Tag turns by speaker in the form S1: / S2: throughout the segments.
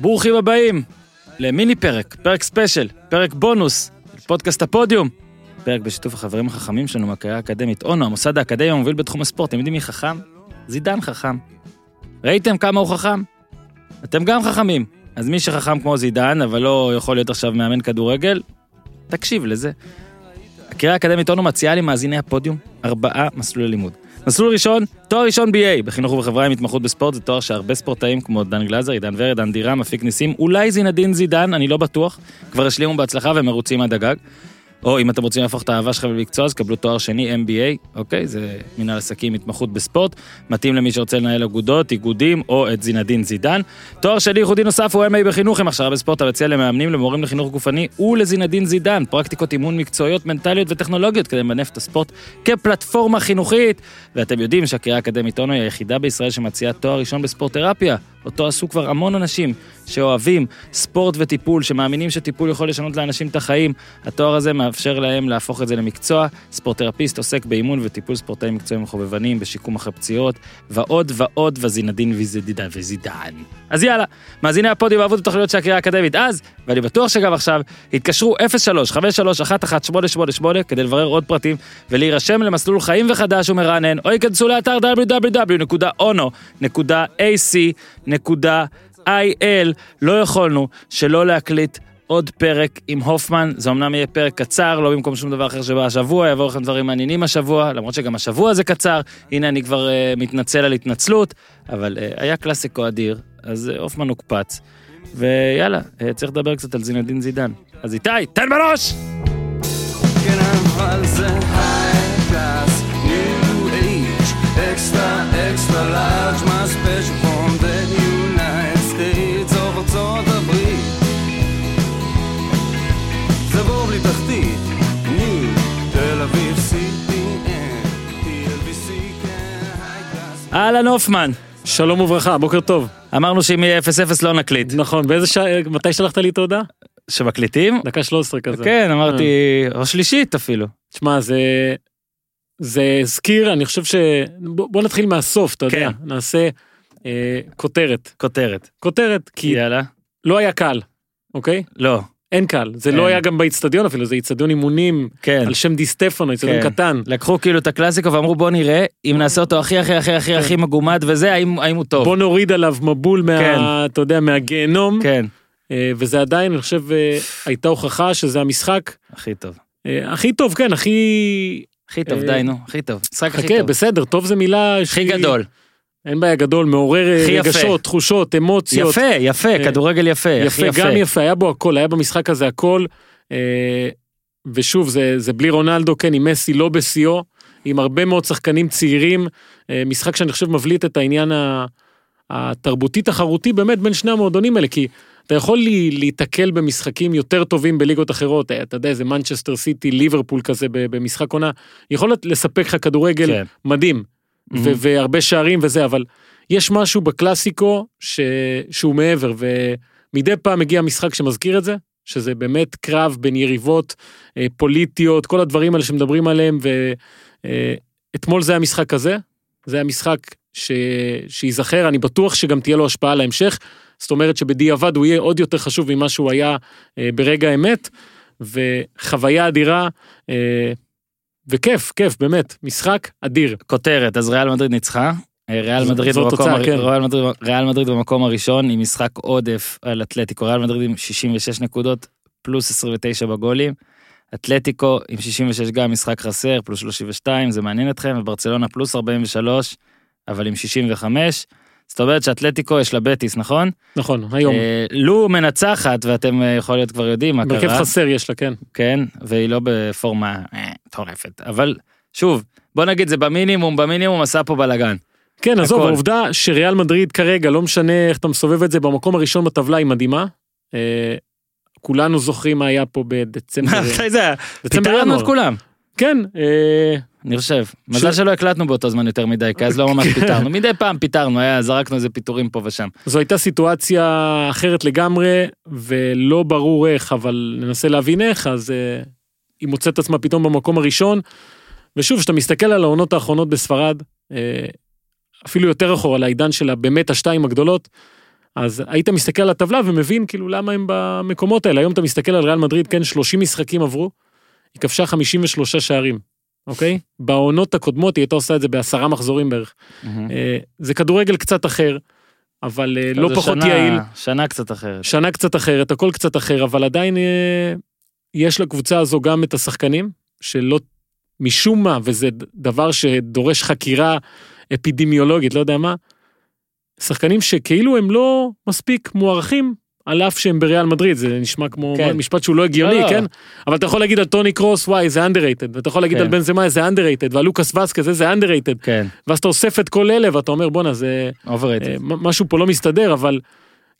S1: ברוכים הבאים למיני פרק, פרק ספיישל, פרק בונוס, פודקאסט הפודיום. פרק בשיתוף החברים החכמים שלנו מהקריה האקדמית אונו, המוסד האקדמי המוביל בתחום הספורט. אתם יודעים מי חכם? זידן חכם. ראיתם כמה הוא חכם? אתם גם חכמים. אז מי שחכם כמו זידן, אבל לא יכול להיות עכשיו מאמן כדורגל, תקשיב לזה. הקריה האקדמית אונו מציעה למאזיני הפודיום ארבעה מסלולי לימוד. מסלול ראשון, תואר ראשון BA בחינוך ובחברה עם התמחות בספורט, זה תואר שהרבה ספורטאים כמו דן גלזר, עידן ורד, דן דירה, מפיק ניסים, אולי זינדין זידן, אני לא בטוח, כבר השלימו בהצלחה והם מרוצים עד הגג. או אם אתם רוצים להפוך את האהבה שלכם למקצוע, אז קבלו תואר שני MBA, אוקיי? זה מנהל עסקים, התמחות בספורט, מתאים למי שרוצה לנהל אגודות, איגודים, או את זינדין זידן. תואר שני ייחודי נוסף הוא MA בחינוך עם הכשרה בספורט המציע למאמנים, למורים לחינוך גופני ולזינדין זידן, פרקטיקות אימון מקצועיות, מנטליות וטכנולוגיות כדי למנף את הספורט כפלטפורמה חינוכית. ואתם יודעים שהקריאה האקדמית אונו היא היחידה בישראל שמציעה תואר ראשון בספורט תרפיה. אותו עשו כבר המון אנשים שאוהבים ספורט וטיפול, שמאמינים שטיפול יכול לשנות לאנשים את החיים. התואר הזה מאפשר להם להפוך את זה למקצוע. ספורטרפיסט עוסק באימון וטיפול ספורטאים מקצועיים מחובבנים, בשיקום אחרי פציעות, ועוד ועוד וזינדין וזידן וזידן. אז יאללה, מאזיני הפודיום אהבו את התוכניות של הקריאה האקדמית אז, ואני בטוח שגם עכשיו, התקשרו 03-53-11-888 כדי לברר עוד פרטים ולהירשם למסלול חיים וחדש ומרענן, או ייכנסו לאתר www.ono.ac.il. לא יכולנו שלא להקליט עוד פרק עם הופמן, זה אמנם יהיה פרק קצר, לא במקום שום דבר אחר שבא השבוע, יבואו לכם דברים מעניינים השבוע, למרות שגם השבוע זה קצר, הנה אני כבר uh, מתנצל על התנצלות, אבל uh, היה קלאסיקו אדיר, אז uh, הופמן הוקפץ, ויאללה, uh, צריך לדבר קצת על זינדין זידן. אז איתי, תן בראש!
S2: כן, אבל זה large,
S1: אהלן הופמן,
S3: שלום וברכה, בוקר טוב.
S1: אמרנו שאם יהיה 0-0 לא נקליט.
S3: נכון, באיזה שעה, מתי שלחת לי את ההודעה?
S1: שמקליטים?
S3: דקה 13 כזה.
S1: כן, אמרתי, או שלישית אפילו.
S3: תשמע, זה... זה הזכיר, אני חושב ש... בוא, בוא נתחיל מהסוף, אתה יודע.
S1: כן.
S3: נעשה אה, כותרת.
S1: כותרת.
S3: כותרת, כי
S1: יאללה.
S3: לא היה קל, אוקיי?
S1: לא.
S3: אין קל. זה
S1: אין.
S3: לא היה גם באיצטדיון אפילו, זה איצטדיון אימונים
S1: כן.
S3: על שם די סטפנו, איצטדיון
S1: כן.
S3: קטן.
S1: לקחו כאילו את הקלאסיקו ואמרו בוא נראה אם נעשה אותו הכי הכי הכי הכי הכי מגומד וזה האם האם הוא טוב.
S3: בוא נוריד עליו מבול מה...
S1: כן.
S3: אתה יודע, מהגיהנום.
S1: כן.
S3: אה, וזה עדיין, אני חושב, אה, הייתה הוכחה שזה המשחק
S1: הכי טוב.
S3: אה, הכי טוב, כן, הכי...
S1: הכי טוב די נו הכי טוב. משחק הכי
S3: חכה,
S1: טוב.
S3: בסדר, טוב זה מילה...
S1: הכי גדול.
S3: אין בעיה, גדול, מעורר אה,
S1: יפה.
S3: רגשות, תחושות, אמוציות.
S1: יפה יפה
S3: אה,
S1: כדורגל יפה. הכי
S3: יפה, גם יפה, היה בו הכל, היה במשחק הזה הכל. אה, ושוב, זה, זה בלי רונלדו, כן, עם מסי לא בשיאו, עם הרבה מאוד שחקנים צעירים. משחק שאני חושב מבליט את העניין התרבותי-תחרותי באמת בין שני המועדונים האלה, כי אתה יכול לי- להיתקל במשחקים יותר טובים בליגות אחרות, אתה יודע, איזה מנצ'סטר סיטי, ליברפול כזה במשחק עונה, יכול לספק לך כדורגל
S1: כן.
S3: מדהים,
S1: מהמם.
S3: ו- והרבה שערים וזה, אבל יש משהו בקלאסיקו ש... שהוא מעבר, ומדי פעם מגיע משחק שמזכיר את זה, שזה באמת קרב בין יריבות אה, פוליטיות, כל הדברים האלה שמדברים עליהם, ואתמול זה היה משחק כזה, זה היה משחק ש... שייזכר, אני בטוח שגם תהיה לו השפעה על ההמשך, זאת אומרת שבדיעבד הוא יהיה עוד יותר חשוב ממה שהוא היה אה, ברגע האמת, וחוויה אדירה, אה, וכיף, כיף, באמת, משחק אדיר.
S1: כותרת אז ריאל מדריד ניצחה. ריאל מדריד במקום
S3: תוצאה,
S1: הר-
S3: כן.
S1: ריאל מדריד- ריאל מדריד במקום הראשון עם משחק עודף על אתלטיקו. ריאל מדריד עם 66 נקודות פלוס 29 בגולים. אתלטיקו עם 66 גם משחק חסר פלוס 32 זה מעניין אתכם וברצלונה פלוס 43 אבל עם 65. זאת אומרת שאתלטיקו יש לה בטיס נכון?
S3: נכון, היום.
S1: אה, לו מנצחת ואתם אה, יכול להיות כבר יודעים מה קרה.
S3: חסר יש לה, כן.
S1: כן, והיא לא בפורמה אה, מטורפת, אבל שוב, בוא נגיד זה במינימום, במינימום עשה פה בלאגן.
S3: כן, עזוב. העובדה שריאל מדריד כרגע, לא משנה איך אתה מסובב את זה, במקום הראשון בטבלה היא מדהימה. אה, כולנו זוכרים מה היה פה בדצמבר.
S1: מתי זה היה? פיטרנו
S3: ינואר.
S1: את כולם,
S3: כן, אה,
S1: אני חושב. מזל שלא הקלטנו באותו זמן יותר מדי, כי אז לא ממש פיטרנו. מדי פעם פיטרנו, היה, זרקנו איזה פיטורים פה ושם.
S3: זו הייתה סיטואציה אחרת לגמרי, ולא ברור איך, אבל ננסה להבין איך, אז אה, היא מוצאת עצמה פתאום במקום הראשון. ושוב, כשאתה מסתכל על העונות האחרונות בספרד, אה, אפילו יותר אחורה לעידן של באמת השתיים הגדולות, אז היית מסתכל על הטבלה ומבין כאילו למה הם במקומות האלה. היום אתה מסתכל על ריאל מדריד, כן, 30 משחקים עברו, היא כבשה 53 שערים, אוקיי? בעונות הקודמות היא הייתה עושה את זה בעשרה מחזורים בערך. אה, זה כדורגל קצת אחר, אבל אה, לא פחות
S1: שנה-
S3: יעיל.
S1: שנה קצת אחרת.
S3: שנה קצת אחרת, הכל קצת אחר, אבל עדיין אה, יש לקבוצה הזו גם את השחקנים, שלא, משום מה, וזה דבר שדורש חקירה אפידמיולוגית, לא יודע מה, שחקנים שכאילו הם לא מספיק מוערכים, על אף שהם בריאל מדריד, זה נשמע כמו
S1: כן.
S3: משפט שהוא לא הגיוני,
S1: לא, לא.
S3: כן? אבל אתה יכול להגיד על טוני קרוס, וואי, זה underrated, ואתה יכול להגיד
S1: כן.
S3: על בנזמה, זה underrated, ועל לוקאס וסקז, זה underrated,
S1: כן,
S3: ואז אתה אוסף את כל אלה, ואתה אומר, בואנה, זה...
S1: overrated.
S3: אה, משהו פה לא מסתדר, אבל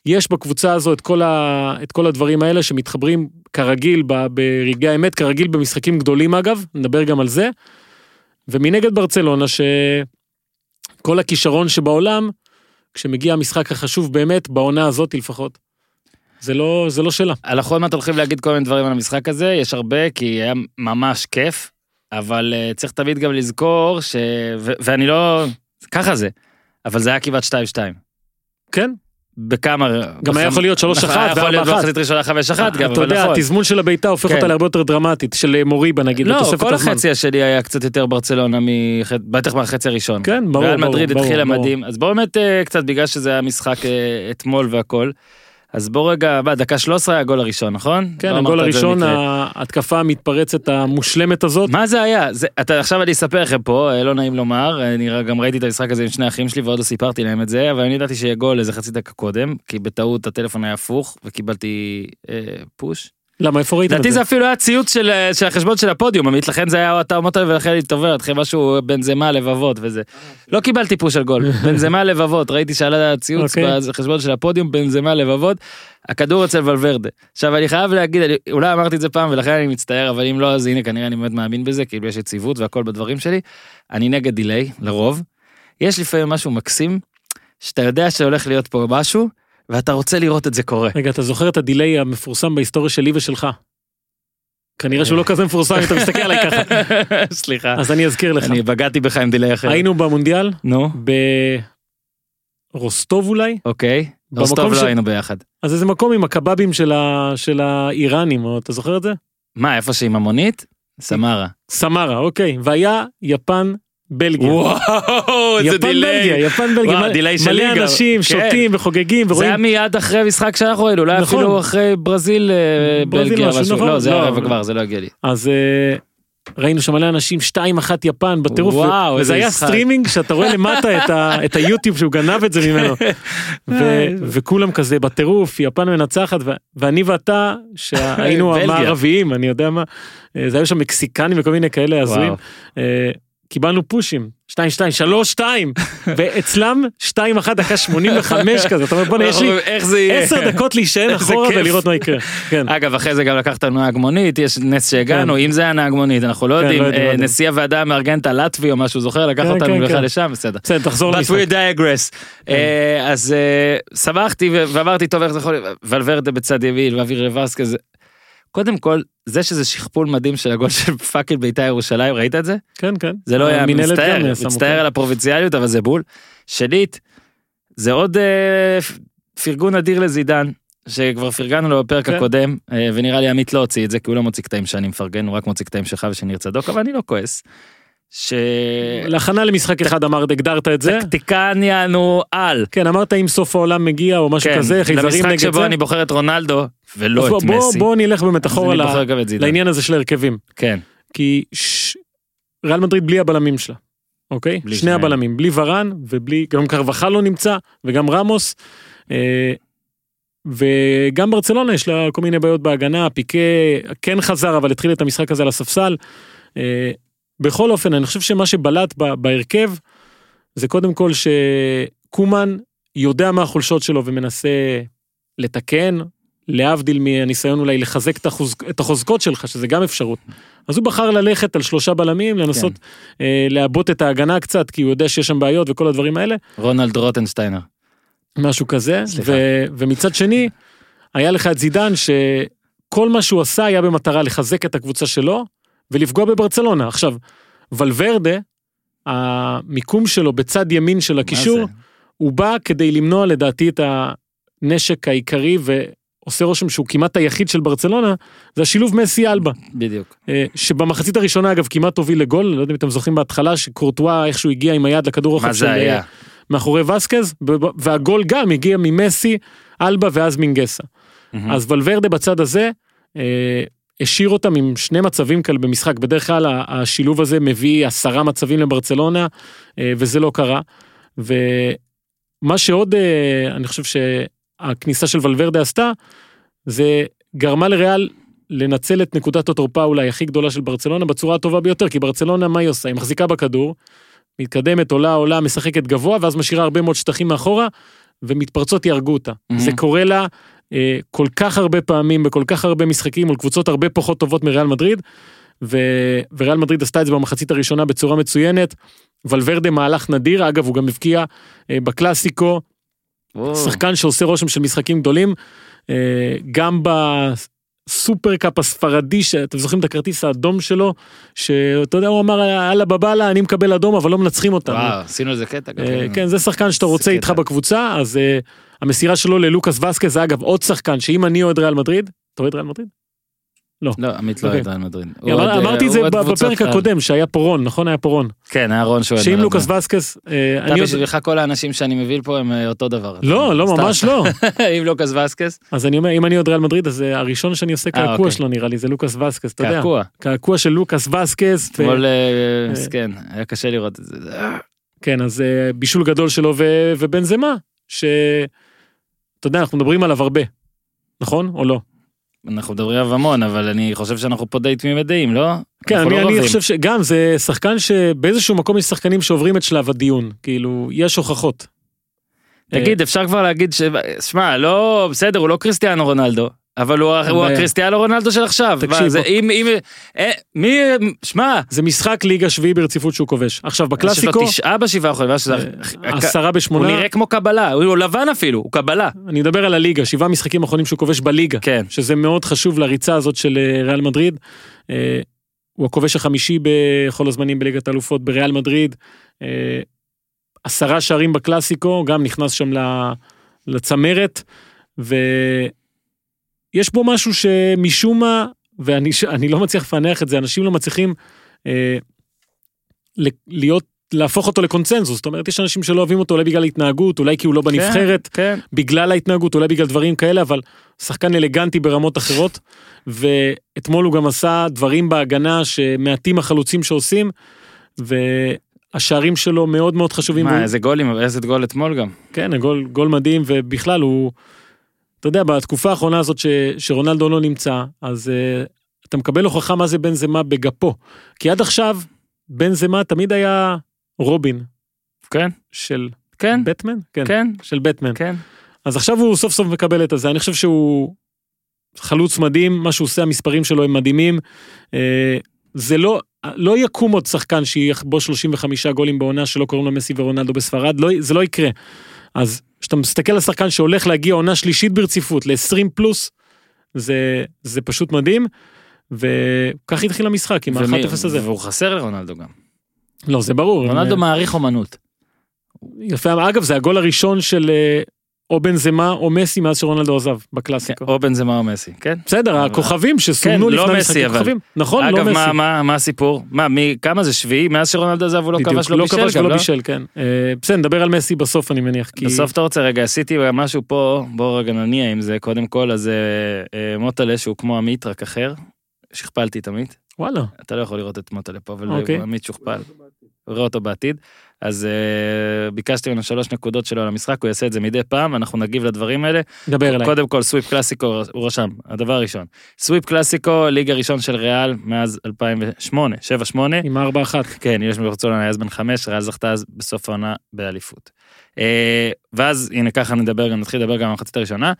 S3: יש בקבוצה הזו את כל, ה, את כל הדברים האלה שמתחברים כרגיל ב, ברגעי האמת, כרגיל במשחקים גדולים אגב, נדבר גם על זה. ומנגד ברצלונה, שכל הכישרון שבעולם, כשמגיע המשחק החשוב באמת, בעונה הזאת לפחות, זה לא, זה לא שלה.
S1: על אחרונות הולכים להגיד כל מיני דברים על המשחק הזה, יש הרבה, כי היה ממש כיף, אבל אה, צריך תמיד גם לזכור ש... ו- ואני לא... ככה זה, אבל זה היה כמעט 2-2.
S3: כן?
S1: בכמה...
S3: גם היה יכול להיות 3-1
S1: נכון, היה יכול להיות
S3: ו-4-1.
S1: במחצית ראשונה 5-1 גם,
S3: אתה
S1: אבל
S3: יודע,
S1: נכון.
S3: התזמון של הבעיטה הופך
S1: כן.
S3: אותה להרבה יותר דרמטית, של מוריבה נגיד,
S1: לא,
S3: בתוספת
S1: כל
S3: הזמן.
S1: החצי השני היה קצת יותר ברצלונה, מח... בטח מהחצי הראשון.
S3: כן, ברור, ברור,
S1: מדריד
S3: ברור,
S1: התחילה. מדהים, אז בואו באמת אה, קצת בגלל שזה היה משחק אה, אתמול והכל. אז בואו רגע, מה, דקה 13 היה הגול הראשון, נכון?
S3: כן,
S1: לא
S3: הגול הראשון. ההתקפה המתפרצת המושלמת הזאת.
S1: מה זה היה? זה, אתה, עכשיו אני אספר לכם פה, אה, לא נעים לומר, אני ר- גם ראיתי את המשחק הזה עם שני אחים שלי ועוד לא סיפרתי להם את זה, אבל אני ידעתי שיהיה גול איזה חצי דקה קודם, כי בטעות הטלפון היה הפוך וקיבלתי אה, פוש.
S3: למה, איפה ראיתם את
S1: לדעתי
S3: זה?
S1: זה אפילו היה ציוץ של, של החשבון של הפודיום, עמית, לכן זה היה אתה אמרת ולכן תובע אתכם משהו בנזמה לבבות וזה. לא קיבלתי פוש על גול, בנזמה לבבות, ראיתי שעלה ציוץ
S3: אוקיי.
S1: בחשבון של הפודיום בנזמה לבבות, הכדור אצל ולוורדה. עכשיו אני חייב להגיד, אני, אולי אמרתי את זה פעם ולכן אני מצטער, אבל אם לא אז הנה כנראה אני באמת מאמין בזה, כאילו יש יציבות והכל בדברים שלי. אני נגד delay, לרוב. יש לפעמים משהו מקסים, שאתה יודע שהולך להיות פה משהו, ואתה רוצה לראות את זה קורה.
S3: רגע, אתה זוכר את ה delay המפורסם בהיסטוריה שלי ושלך? כנראה שהוא לא כזה מפורסם אתה מסתכל עליי ככה.
S1: סליחה.
S3: אז אני אזכיר לך.
S1: אני בגדתי בך עם delay אחר.
S3: היינו במונדיאל,
S1: נו,
S3: ברוסטוב אולי,
S1: אוקיי. רוסטוב לא היינו ביחד.
S3: אז איזה מקום עם הקבבים של ה- של האיראנים, אתה זוכר את זה?
S1: מה, איפה שעם המונית? סמארה.
S3: סמארה, אוקיי. והיה יפן בלגיה.
S1: וואו, איזה
S3: יפן בלגיה,
S1: delay.
S3: יפן בלגיה.
S1: וואו, delay שלי
S3: מלא
S1: גם.
S3: אנשים
S1: כן.
S3: שותים וחוגגים
S1: זה
S3: ורואים.
S1: היה מיד אחרי משחק שאנחנו ראינו, אולי
S3: נכון.
S1: אפילו אחרי ברזיל, אה,
S3: ברזיל
S1: בלגיה,
S3: משהו,
S1: משהו.
S3: נכון.
S1: לא, זה
S3: לא,
S1: היה
S3: אבל-
S1: רבע גמר, זה לא הגיע לי.
S3: אז אה, ראינו שם מלא אנשים, שתיים אחת יפן בטירוף,
S1: וואו,
S3: וזה היה
S1: משחק.
S3: סטרימינג שאתה רואה למטה את, ה, את היוטיוב שהוא גנב את זה ממנו. ו, וכולם כזה בטירוף, יפן מנצחת, ו, ואני ואתה, שהיינו. המערביים, אני יודע מה, אה, זה היו שם מקסיקנים וכל מיני כאלה הזויים. קיבלנו פושים, 2, 2, 3, 2, ואצלם 2, 1, דקה 85 כזה, אתה אומר בוא'נה יש לי
S1: איך זה יהיה?
S3: 10 דקות להישען אחורה. ולראות מה יקרה. כן.
S1: אגב, אחרי זה גם לקחת נהג מונית, יש נס שהגענו, אם זה היה נהג מונית, אנחנו לא
S3: כן,
S1: יודעים. נשיא הוועדה המארגנת הלטבי או משהו, זוכר? לקח
S3: כן,
S1: אותנו
S3: כן,
S1: בכלל
S3: כן.
S1: לשם, בסדר.
S3: בסדר, תחזור
S1: But
S3: למשחק.
S1: we digress. אה, אז אה, שמחתי ואמרתי, טוב, איך זה יכול להיות? ולוורדה בצד ימין, ואוויר לווסקז. קודם כל, זה שזה שכפול מדהים של הגול של fucking בית"ר ירושלים, ראית את זה?
S3: כן, כן.
S1: זה לא היה
S3: המינהלת
S1: מצטער, מצטער. על הפרובינציאליות, אבל זה בול. שנית, זה עוד אה, פרגון אדיר לזידן, שכבר פרגנו לו בפרק
S3: כן.
S1: הקודם, אה, ונראה לי עמית לא הוציא את זה, כי הוא לא מוציא קטעים שאני מפרגן, הוא רק מוציא קטעים שלך ושל ניר צדוק, אבל אני לא כועס. ש...
S3: להכנה למשחק אחד אמרת, הגדרת את זה.
S1: טקטיקן יענו על.
S3: כן, אמרת אם סוף העולם מגיע או משהו
S1: כן,
S3: כזה, חייזרים
S1: למשחק
S3: נגד
S1: שבו
S3: זה.
S1: אני בוחר את רונלדו, ולא את
S3: בוא-
S1: מסי.
S3: בוא נלך באמת אחורה
S1: אני
S3: ל-
S1: בוחר גם את זידן.
S3: לעניין הזה של ההרכבים.
S1: כן,
S3: כי ש- ריאל מדריד בלי הבלמים שלה, אוקיי? שני
S1: שניהם.
S3: הבלמים, בלי ורן ובלי, גם קרבחל לא נמצא וגם רמוס. אה, וגם ברצלונה יש לה כל מיני בעיות בהגנה, פיקה כן חזר אבל התחיל את המשחק הזה על הספסל. אה, בכל אופן אני חושב שמה שבלט בהרכב זה קודם כל שקומן יודע מה החולשות שלו ומנסה לתקן, להבדיל מהניסיון אולי לחזק את, החוז... את החוזקות שלך, שזה גם אפשרות. אז הוא בחר ללכת על שלושה בלמים, לנסות
S1: כן.
S3: אה, לעבות את ההגנה קצת, כי הוא יודע שיש שם בעיות וכל הדברים האלה,
S1: רונלד רוטנשטיינר.
S3: משהו כזה.
S1: סליחה.
S3: ו... ומצד שני, היה לך את זידן, שכל מה שהוא עשה היה במטרה לחזק את הקבוצה שלו ולפגוע בברצלונה. עכשיו, ולוורדה, המיקום שלו בצד ימין של הקישור? הוא בא כדי למנוע לדעתי את. הנשק העיקרי ועושה רושם שהוא כמעט היחיד של ברצלונה, זה השילוב מסי אלבה.
S1: בדיוק.
S3: אה, שבמחצית הראשונה אגב כמעט הוביל לגול, לא יודע אם אתם זוכרים בהתחלה שקורטואה איכשהו הגיע עם היד לכדור רוחב
S1: מה
S3: של
S1: זה היה?
S3: אה, מאחורי וסקז, והגול גם הגיע ממסי, אלבה ואז מינגסה.
S1: מהמם.
S3: אז ולוורדה בצד הזה, אה, השאיר אותם עם שני מצבים כאלה במשחק, בדרך כלל השילוב הזה מביא עשרה מצבים לברצלונה, אה, וזה לא קרה. ומה שעוד, אה, אני חושב שהכניסה של ולוורדה עשתה, זה גרמה לריאל לנצל את נקודת התורפה אולי הכי גדולה של ברצלונה בצורה הטובה ביותר, כי ברצלונה מה היא עושה? היא מחזיקה בכדור, מתקדמת, עולה, עולה, משחקת גבוה, ואז משאירה הרבה מאוד שטחים מאחורה, ומתפרצות יהרגו אותה.
S1: Mhm.
S3: זה קורה לה כל כך הרבה פעמים, בכל כך הרבה משחקים, מול קבוצות הרבה פחות טובות מריאל מדריד, ו... וריאל מדריד עשתה את זה במחצית הראשונה בצורה מצוינת. ולוורדה מהלך נדיר, אגב, הוא גם הבקיע אה, בקלאסיקו,
S1: וואו.
S3: שחקן שעושה רושם של משחקים גדולים, אה, גם בסופרקאפ הספרדי, שאתם זוכרים את הכרטיס האדום שלו, שאתה יודע, הוא אמר, אללה בבאללה, אני מקבל אדום, אבל לא מנצחים אותנו.
S1: וואו, עשינו איזה קטע.
S3: אה,
S1: גדול.
S3: כן, זה שחקן שאתה רוצה איתך. בקבוצה, אז אה, המסירה שלו ללוקאס וסקז, זה אגב עוד שחקן, שאם אני אוהד ריאל מדריד, אתה אוהד ריאל מדריד?
S1: לא, עמית לא
S3: אוקיי.
S1: אוהד ריאל מדריד. אוהד,
S3: אמרתי
S1: אה,
S3: את זה בפרק. הקודם, שהיה פורון, נכון? היה פורון.
S1: כן, היה רון שהוא
S3: שאם לוקאס. וסקז, אה,
S1: אתה. בשבילך כל האנשים שאני מביא פה הם אה, אותו דבר.
S3: לא, לא. ממש לא.
S1: עם לוקאס וסקס,
S3: אז אני אומר, אם אני אוהד ריאל מדריד, אז אה, הראשון שאני עושה
S1: אה,
S3: קעקוע
S1: אוקיי.
S3: שלו נראה לי, זה לוקאס וסקז, אתה יודע.
S1: קעקוע.
S3: קעקוע של לוקאס וסקז. ו-
S1: אתמול, אה,
S3: אה.
S1: מסכן, היה קשה לראות את זה.
S3: כן, אז אה, בישול גדול שלו ובנזמה, שאתה יודע, אנחנו מדברים עליו הרבה, נכון או לא?
S1: אנחנו מדברים עליו המון, אבל אני חושב שאנחנו פה די תמימי דעים, לא?
S3: כן, אני,
S1: לא
S3: אני. חושב שגם זה שחקן שבאיזשהו מקום יש שחקנים שעוברים את שלב הדיון, כאילו, יש הוכחות.
S1: תגיד, אפשר כבר להגיד ש... שמע, לא, בסדר, הוא לא קריסטיאנו רונלדו, אבל הוא הוא. הקריסטיאנו רונלדו של עכשיו.
S3: תקשיב,
S1: זה-. אם, אם, אה, מי, שמע,
S3: זה משחק ליגה שביעי ברציפות שהוא כובש. עכשיו,
S1: יש לו
S3: בקלאסיקו,
S1: תשעה בשבעה האחרונים, שזה-
S3: אה, עשרה
S1: הוא
S3: בשמונה,
S1: נראה כמו קבלה, הוא לבן אפילו, הוא קבלה.
S3: אני מדבר על הליגה, שבעה משחקים אחרונים שהוא כובש בליגה,
S1: כן.
S3: שזה מאוד חשוב לריצה הזאת של אה, ריאל מדריד. אה, הוא הכובש החמישי בכל הזמנים בליגת האלופות בריאל מדריד. אה, עשרה שערים בקלאסיקו, גם נכנס שם לצמרת, ויש בו משהו שמשום מה, ואני לא מצליח לפענח את זה, אנשים לא מצליחים אה, להיות, להפוך אותו לקונצנזוס, זאת אומרת, יש אנשים שלא אוהבים אותו אולי בגלל התנהגות, אולי כי הוא לא בנבחרת,
S1: כן.
S3: בגלל ההתנהגות, אולי בגלל דברים כאלה, אבל שחקן אלגנטי ברמות אחרות, ואתמול הוא גם עשה דברים בהגנה שמעטים החלוצים שעושים, והשערים שלו מאוד מאוד חשובים.
S1: מה,
S3: והוא-
S1: איזה גולים, איזה גול אתמול גם.
S3: כן, גול, גול מדהים, ובכלל הוא, אתה יודע, בתקופה האחרונה הזאת ש, שרונלדו לא נמצא, אז uh, אתה מקבל הוכחה מה זה בן זמה בגפו. כי עד עכשיו, בן זמה תמיד היה רובין
S1: כן,
S3: של
S1: כן,
S3: בטמן? כן,
S1: כן,
S3: של בטמן.
S1: כן.
S3: אז עכשיו הוא סוף סוף מקבל את הזה, אני חושב שהוא חלוץ מדהים, מה שהוא עושה, המספרים שלו הם מדהימים. אה, זה לא, לא יקום עוד שחקן שיחבוש 35 גולים בעונה שלא קוראים לו מסי ורונלדו בספרד, לא, זה לא יקרה. אז כשאתה מסתכל על שחקן שהולך להגיע עונה שלישית ברציפות ל-20 פלוס, זה, זה פשוט מדהים. וכך התחיל המשחק עם
S1: ומי-
S3: ה-1-0 הזה.
S1: והוא חסר לרונלדו גם.
S3: לא, זה ברור.
S1: רונלדו
S3: הם-
S1: מעריך אומנות.
S3: יפה, אגב, זה הגול הראשון של אה, או בנזמה או מסי מאז שרונלדו עזב
S1: כן,
S3: בקלאסיקו.
S1: או בנזמה או מסי, כן?
S3: בסדר,
S1: אבל-
S3: הכוכבים שסומנו
S1: כן, לא
S3: לפני המשחקים,
S1: אבל.
S3: כוכבים. נכון, לא
S1: אגב,
S3: מסי.
S1: מה- מה מה הסיפור? מה, מי, כמה זה שביעי? מאז שרונלדו עזב הוא לא כבש לו
S3: לא
S1: בישל גם,
S3: ולא
S1: לא?
S3: בישל, כן. אה, בסדר, נדבר על מסי בסוף אני מניח, כי...
S1: בסוף אתה רוצה רגע עשיתי משהו פה בוא רגע נניע עם זה קודם כל אז אה, אה, מוטלה שהוא כמו עמית רק אחר. שכפלתי את עמית
S3: וואלה.
S1: אתה לא יכול לראות את מוטלה פה אבל
S3: אוקיי.
S1: עמית שוכפל. רואה אותו בעתיד אז אה, ביקשתי ממנו שלוש נקודות שלו על המשחק הוא יעשה את זה מדי פעם אנחנו נגיב לדברים האלה
S3: דבר אליי.
S1: קודם כל סוויפ קלאסיקו הוא רשם הדבר הראשון סוויפ קלאסיקו ליגה ראשון של ריאל מאז 2008 7-8
S3: עם הארבע אחת.
S1: כן, יש ברצלונה היה אז בן חמש, ריאל זכתה אז בסוף העונה באליפות. אה, ואז הנה ככה נדבר גם, נתחיל לדבר גם על המחצית הראשונה.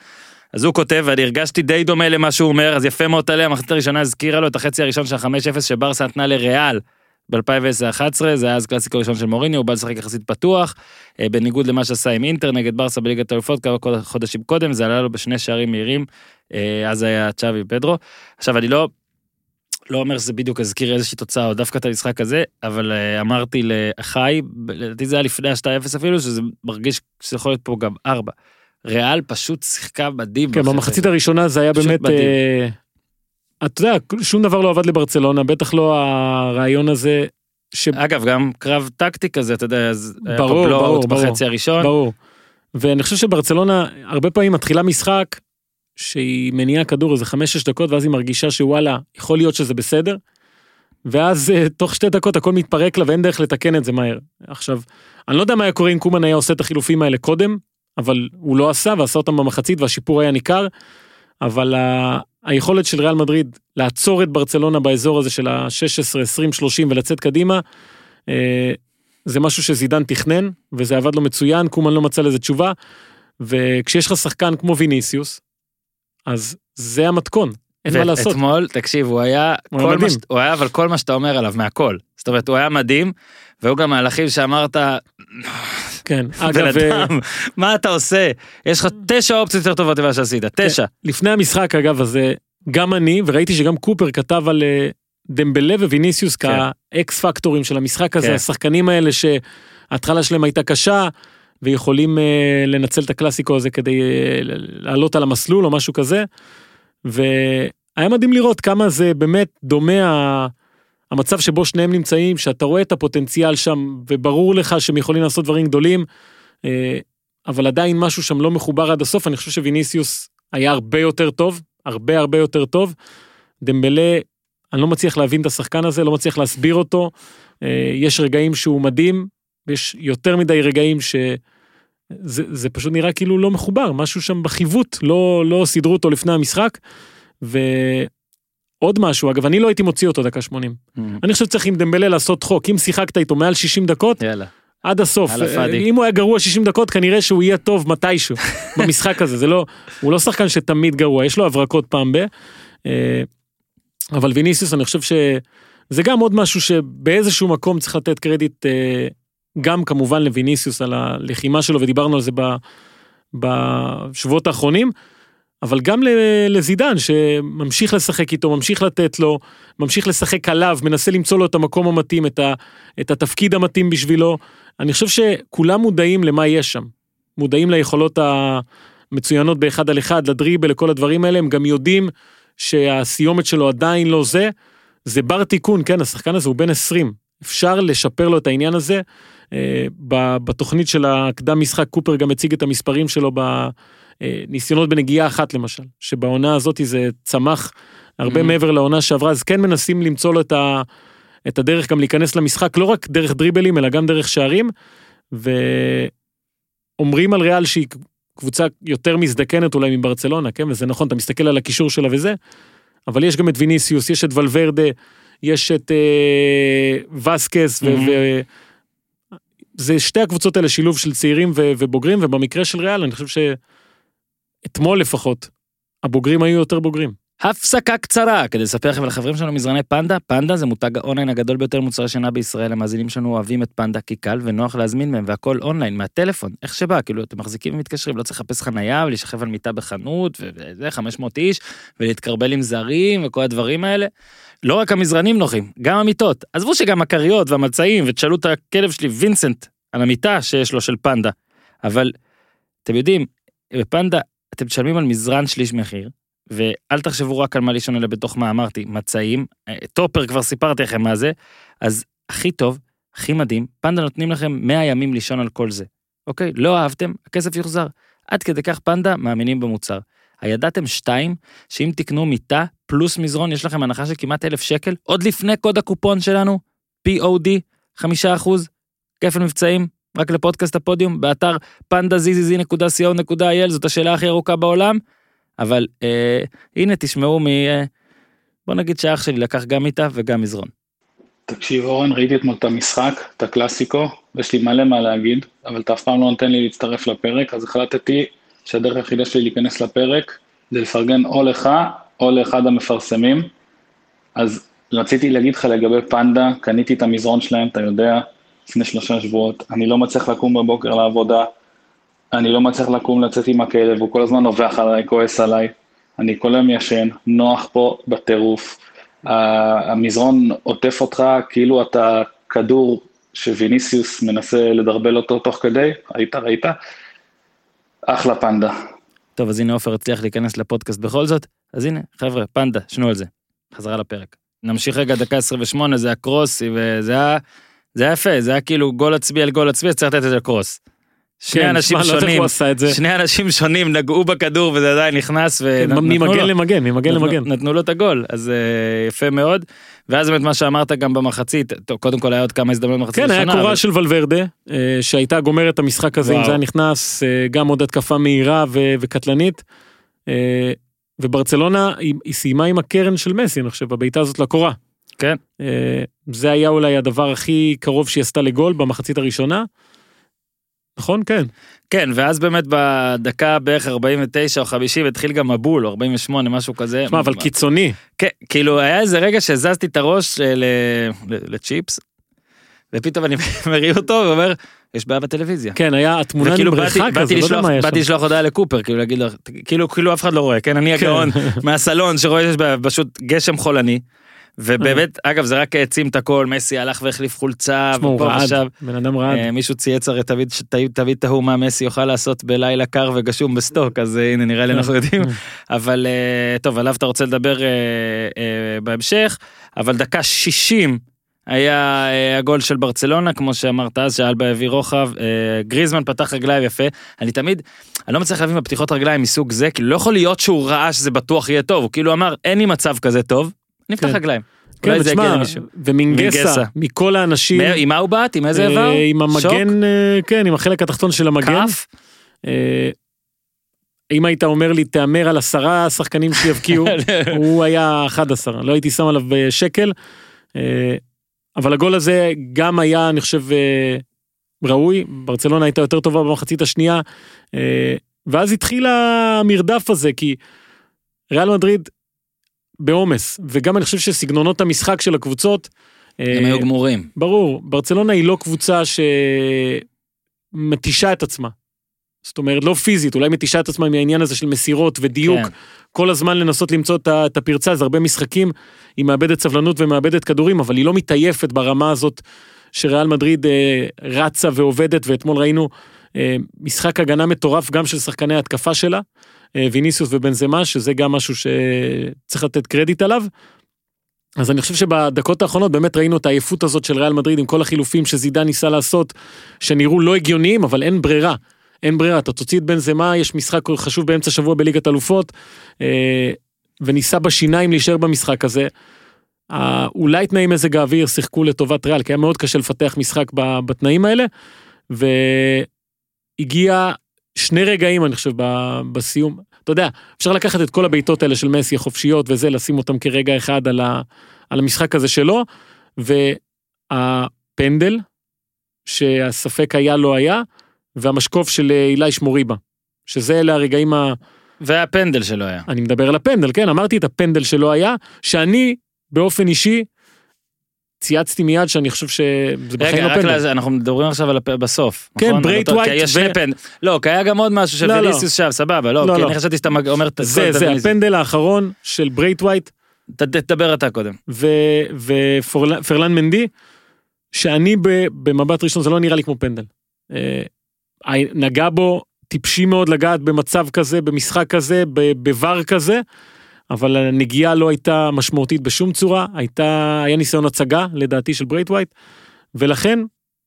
S1: אז הוא כותב, ואני הרגשתי די דומה למה שהוא אומר, אז יפה מאוד עליה, המחצית הראשונה הזכירה לו את החצי הראשון של ה-5-0 שברסה נתנה לריאל ב-2010-2011, זה היה אז קלאסיקו ראשון של מוריניו, הוא בא לשחק יחסית פתוח, אה, בניגוד למה שעשה עם אינטר נגד ברסה בליגת האלופות כמה חודשים קודם, זה עלה לו בשני שערים מהירים, אה, אז היה צ'אבי פדרו. עכשיו אני לא, לא אומר שזה בדיוק הזכיר איזושהי תוצאה או דווקא את המשחק הזה, אבל uh, אמרתי לאחיי, לדעתי זה היה לפני ה-2-0 אפילו, שזה מרגיש שזה יכול להיות פה גם 4. ריאל פשוט שיחקה מדהים.
S3: כן. במחצית הראשונה זה היה באמת,
S1: מדהים.
S3: אתה יודע, שום דבר לא עבד לברצלונה, בטח לא הרעיון הזה, ש...
S1: אגב, גם קרב טקטי כזה, אתה יודע, אז היה פה
S3: ברור,
S1: בלואוט
S3: ברור, ברור.
S1: בחצי הראשון.
S3: ברור. ואני חושב שברצלונה הרבה פעמים מתחילה משחק שהיא מניעה כדור איזה חמש-שש דקות ואז היא מרגישה שוואלה יכול להיות שזה בסדר. ואז אה, תוך שתי דקות הכל מתפרק לה ואין דרך לתקן את זה מהר. עכשיו, אני לא יודע מה היה קורה אם קומן היה עושה את החילופים האלה קודם, אבל הוא לא עשה ועשה אותם במחצית והשיפור היה ניכר. אבל. היכולת של ריאל מדריד לעצור את ברצלונה באזור הזה של ה-16, 20, 30 ולצאת קדימה, אה, זה משהו שזידן תכנן, וזה עבד לו מצוין, קומן לא מצא לזה תשובה, וכשיש לך שחקן כמו ויניסיוס, אז זה המתכון, אין מה לעשות.
S1: ואתמול, תקשיב, הוא היה,
S3: הוא
S1: כל מה
S3: מדהים.
S1: ש- הוא היה אבל כל מה שאתה אומר עליו מהכל. זאת אומרת, הוא היה מדהים, והיו גם מהלכים שאמרת,
S3: כן,
S1: בן
S3: אגב, אה,
S1: אדם, מה אתה עושה? יש לך תשע אופציות יותר טובות ממה שעשית, תשע.
S3: לפני המשחק, אגב, אז אה, גם אני, וראיתי שגם קופר כתב על אה, דמבלה וויניסיוס
S1: כן.
S3: כאקס פקטורים של המשחק הזה,
S1: כן.
S3: השחקנים האלה שההתחלה שלהם הייתה קשה, ויכולים לנצל את הקלאסיקו הזה כדי לעלות על המסלול או משהו כזה. והיה מדהים לראות כמה זה באמת דומה המצב שבו שניהם נמצאים, שאתה רואה את הפוטנציאל שם, וברור לך שהם יכולים לעשות דברים גדולים, אה, אבל עדיין משהו שם לא מחובר עד הסוף, אני חושב שוויניסיוס היה הרבה יותר טוב, הרבה הרבה יותר טוב. דמבלה, אני לא מצליח להבין את השחקן הזה, לא מצליח להסביר אותו. אה, יש רגעים שהוא מדהים, ויש יותר מדי רגעים ש... זה, זה פשוט נראה כאילו לא מחובר, משהו שם בחיווט, לא, לא סידרו אותו לפני המשחק. ועוד משהו, אגב, אני לא הייתי מוציא אותו דקה 80. אני חושב שצריך עם דמבלה לעשות חוק, אם שיחקת איתו מעל 60 דקות,
S1: יאללה.
S3: עד הסוף.
S1: הפאדי.
S3: אם הוא היה גרוע 60 דקות, כנראה שהוא יהיה טוב מתישהו במשחק הזה. זה לא, הוא לא שחקן שתמיד גרוע, יש לו הברקות פעם ב... אה, אבל ויניסיוס, אני חושב שזה גם עוד משהו שבאיזשהו מקום צריך לתת קרדיט, אה, גם כמובן לויניסיוס על הלחימה שלו, ודיברנו על זה בשבועות האחרונים. אבל גם לזידן שממשיך לשחק איתו, ממשיך לתת לו, ממשיך לשחק עליו, מנסה למצוא לו את המקום המתאים, את, ה, את התפקיד המתאים בשבילו. אני חושב שכולם מודעים למה יש שם. מודעים ליכולות המצוינות באחד על אחד, לדריבל, לכל הדברים האלה, הם גם יודעים שהסיומת שלו עדיין לא זה. זה בר תיקון, כן, השחקן הזה הוא בן 20. אפשר לשפר לו את העניין הזה. אה, ב- בתוכנית של הקדם משחק קופר גם הציג את המספרים שלו בניסיונות בנגיעה אחת למשל, שבעונה הזאת זה צמח הרבה
S1: Mhm.
S3: מעבר לעונה שעברה, אז כן מנסים למצוא לו את, ה, את הדרך גם להיכנס למשחק, לא רק דרך דריבלים אלא גם דרך שערים, ואומרים על ריאל שהיא קבוצה יותר מזדקנת אולי מברצלונה, כן, וזה נכון, אתה מסתכל על הקישור שלה וזה, אבל יש גם את ויניסיוס, יש את ולוורדה, יש את אה, וסקס, ו...
S1: Mhm.
S3: ו... זה שתי הקבוצות האלה שילוב של צעירים ובוגרים ובמקרה של ריאל אני חושב שאתמול לפחות הבוגרים היו יותר בוגרים.
S1: הפסקה קצרה כדי לספר לכם ולחברים שלנו מזרני פנדה. פנדה זה מותג האונליין הגדול ביותר למוצרי שינה בישראל. המאזינים שלנו אוהבים את פנדה כי קל ונוח להזמין מהם והכל אונליין מהטלפון איך שבא כאילו אתם מחזיקים ומתקשרים לא צריך לחפש חנייה ולהישכב על מיטה בחנות וזה 500 איש ולהתקרבל עם זרים וכל הדברים האלה. לא רק המזרנים נוחים גם המיטות עזבו שגם הכריות והמצעים ותשאלו את הכלב שלי וינסנט על המיטה שיש לו של פנדה. אבל אתם יודעים בפנדה אתם משלמים על מזרן שליש מחיר ואל תחשבו רק על מה לישון אלא בתוך מה אמרתי, מצעים, אה, טופר כבר סיפרתי לכם מה זה, אז הכי טוב, הכי מדהים, פנדה נותנים לכם 100 ימים לישון על כל זה. אוקיי? לא אהבתם, הכסף יוחזר. עד כדי כך פנדה מאמינים במוצר. הידעתם שתיים, שאם תקנו מיטה פלוס מזרון יש לכם הנחה של כמעט אלף שקל, עוד לפני קוד הקופון שלנו, POD, חמישה אחוז, כפל מבצעים, רק לפודקאסט הפודיום, באתר panda.zzz.co.il, זאת השאלה הכי ארוכה בעולם. אבל אה, הנה תשמעו מ... אה, בוא נגיד שאח שלי לקח גם מיטה וגם מזרון.
S4: תקשיב אורן, ראיתי אתמול את המשחק, את הקלאסיקו, ויש לי מלא מה להגיד, אבל אתה אף פעם לא נותן לי להצטרף לפרק, אז החלטתי שהדרך היחידה שלי להיכנס לפרק זה לפרגן או לך או לאחד המפרסמים. אז רציתי להגיד לך לגבי פנדה, קניתי את המזרון שלהם, אתה יודע, לפני שלושה שבועות, אני לא מצליח לקום בבוקר לעבודה, אני לא מצליח לקום לצאת עם הכלב, הוא כל הזמן נובח עליי, כועס עליי, אני כל היום ישן, נוח פה בטירוף. ה- המזרון עוטף אותך כאילו אתה כדור שוויניסיוס מנסה לדרבל אותו תוך כדי, ראית, ראית? אחלה פנדה.
S1: טוב, אז הנה עופר הצליח להיכנס לפודקאסט בכל זאת. אז הנה, חבר'ה, פנדה, שנו על זה. חזרה לפרק. נמשיך רגע, דקה 28, זה הקרוס, וזה היה, זה היה יפה, זה היה כאילו גול עצמי על גול עצמי, אז צריך לתת את זה לקרוס. שני
S3: כן,
S1: אנשים
S3: שמע, לא
S1: שונים,
S3: את זה.
S1: שני אנשים שונים נגעו בכדור וזה עדיין נכנס,
S3: כן,
S1: ונתנו
S3: ממגן
S1: לו.
S3: למגן, ממגן למגן.
S1: נתנו לו את הגול, אז אה, יפה מאוד. ואז באמת מה שאמרת גם במחצית, טוב, קודם כל היה עוד כמה הזדמנויות במחצית
S3: כן, היה קורה
S1: אבל-
S3: של ולוורדה, אה, שהייתה גומרת את המשחק הזה אם
S1: וואו.
S3: זה היה נכנס, אה, גם עוד התקפה מהירה ו- וקטלנית. אה, וברצלונה, היא היא סיימה עם הקרן של מסי, אני חושב, בבעיטה הזאת לקורה.
S1: כן.
S3: אה, זה היה אולי הדבר הכי קרוב שהיא עשתה לגול במחצית הראשונה. נכון? כן.
S1: כן, ואז באמת בדקה בערך 49 או 50 התחיל גם מבול, או 48, משהו כזה.
S3: תשמע, אבל קיצוני.
S1: כן, כאילו היה איזה רגע שהזזתי את הראש אה, ל- לצ'יפס, ופתאום אני מרים אותו ואומר, יש בעיה בטלוויזיה.
S3: כן, היה התמונה נמרחה
S1: באתי,
S3: כזה, לא יודע מה היה
S1: באתי. לשלוח הודעה לקופר, כאילו להגיד לו, כאילו, כאילו אף אחד לא רואה, כן, אני
S3: כן.
S1: הגאון מהסלון שרואה שיש בעיה, פשוט גשם חולני. ובאמת, אגב, זה רק העצים את הכל, מסי הלך והחליף חולצה, ופה ושם.
S3: בן אדם רעד.
S1: אה, מישהו צייץ הרי תמיד תמיד- תהו מה מסי יוכל לעשות בלילה קר וגשום בסטוק אז אה, הנה נראה לי
S3: כן.
S1: אנחנו יודעים אבל אה, טוב עליו אתה רוצה לדבר בהמשך אבל דקה 60 היה הגול של ברצלונה כמו שאמרת אז שאלבה הביא רוחב גריזמן פתח רגליים יפה אני תמיד אני לא מצליח להבין בפתיחות רגליים מסוג זה כאילו לא יכול להיות שהוא ראה שזה בטוח יהיה טוב הוא כאילו אמר אין לי מצב כזה טוב נפתח
S3: כן.
S1: רגליים.
S3: כן, ותשמע. ומינגסה,
S1: מינגסה.
S3: מכל האנשים,
S1: עם מה הוא בעט עם איזה
S3: אה,
S1: איבר?
S3: עם
S1: שוק?
S3: המגן, אה, כן, עם החלק התחתון של המגן.
S1: כף?
S3: אה, אם היית אומר לי תהמר על עשרה שחקנים שיבקיעו, הוא היה 11, לא הייתי שם עליו אה, שקל. אה, אבל הגול הזה גם היה, אני חושב, אה, ראוי, ברצלונה הייתה יותר טובה במחצית השנייה, אה, ואז התחיל המרדף הזה, כי ריאל מדריד בעומס, וגם אני חושב שסגנונות המשחק של הקבוצות, אה,
S1: הם היו גמורים.
S3: ברור, ברצלונה היא לא קבוצה שמתישה את עצמה. זאת אומרת, לא פיזית, אולי מתישה את עצמה מהעניין הזה של מסירות ודיוק,
S1: כן.
S3: כל הזמן לנסות למצוא את הפרצה, זה הרבה משחקים, היא מאבדת סבלנות ומאבדת כדורים, אבל היא לא מתעייפת ברמה הזאת שריאל מדריד אה, רצה ועובדת, ואתמול ראינו אה, משחק הגנה מטורף גם של שחקני ההתקפה שלה, אה, ויניסיוס ובנזמה, שזה גם משהו שצריך לתת קרדיט עליו. אז אני חושב שבדקות האחרונות באמת ראינו את העייפות הזאת של ריאל מדריד עם כל החילופים שזידן ניסה לעשות, שנראו לא הגיוניים, אבל אין ברירה. אין ברירה, אתה תוציא את בנזמה, יש משחק חשוב באמצע שבוע בליגת אלופות, אה, וניסה בשיניים להישאר במשחק הזה. אה, אולי תנאי מזג האוויר שיחקו לטובת ריאל, כי היה מאוד קשה לפתח משחק בתנאים האלה, והגיע שני רגעים, אני חושב, בסיום. אתה יודע, אפשר לקחת את כל הבעיטות האלה של מסי החופשיות וזה, לשים אותם כרגע אחד על, ה, על המשחק הזה שלו, והפנדל, שהספק היה לא היה, והמשקוף של אה, אילי שמוריבה, שזה אלה הרגעים ה...
S1: והפנדל שלו היה.
S3: אני מדבר על הפנדל, כן, אמרתי את הפנדל שלא היה, שאני באופן אישי צייצתי מיד שאני חושב שזה בחיים
S1: רגע,
S3: לא פנדל.
S1: לזה, אנחנו מדברים עכשיו על הפ... בסוף.
S3: כן,
S1: נכון?
S3: ברייטווייט
S1: כי יש שני פנדל. לא, כי היה גם עוד משהו של
S3: לא, לא.
S1: ויניסיוס שם, סבבה, לא,
S3: לא,
S1: כי. אני חשבתי שאתה אומר את
S3: זה, זה. הפנדל האחרון של
S1: ברייטווייט תדבר אתה קודם.
S3: ופרלן מנדי, שאני ב- במבט ראשון זה לא נראה לי כמו פנדל. אה, נגע בו, טיפשי מאוד לגעת במצב כזה, במשחק כזה, ב- בVAR כזה, אבל הנגיעה לא הייתה משמעותית בשום צורה, הייתה, היה ניסיון הצגה לדעתי של ברייטווייט, ולכן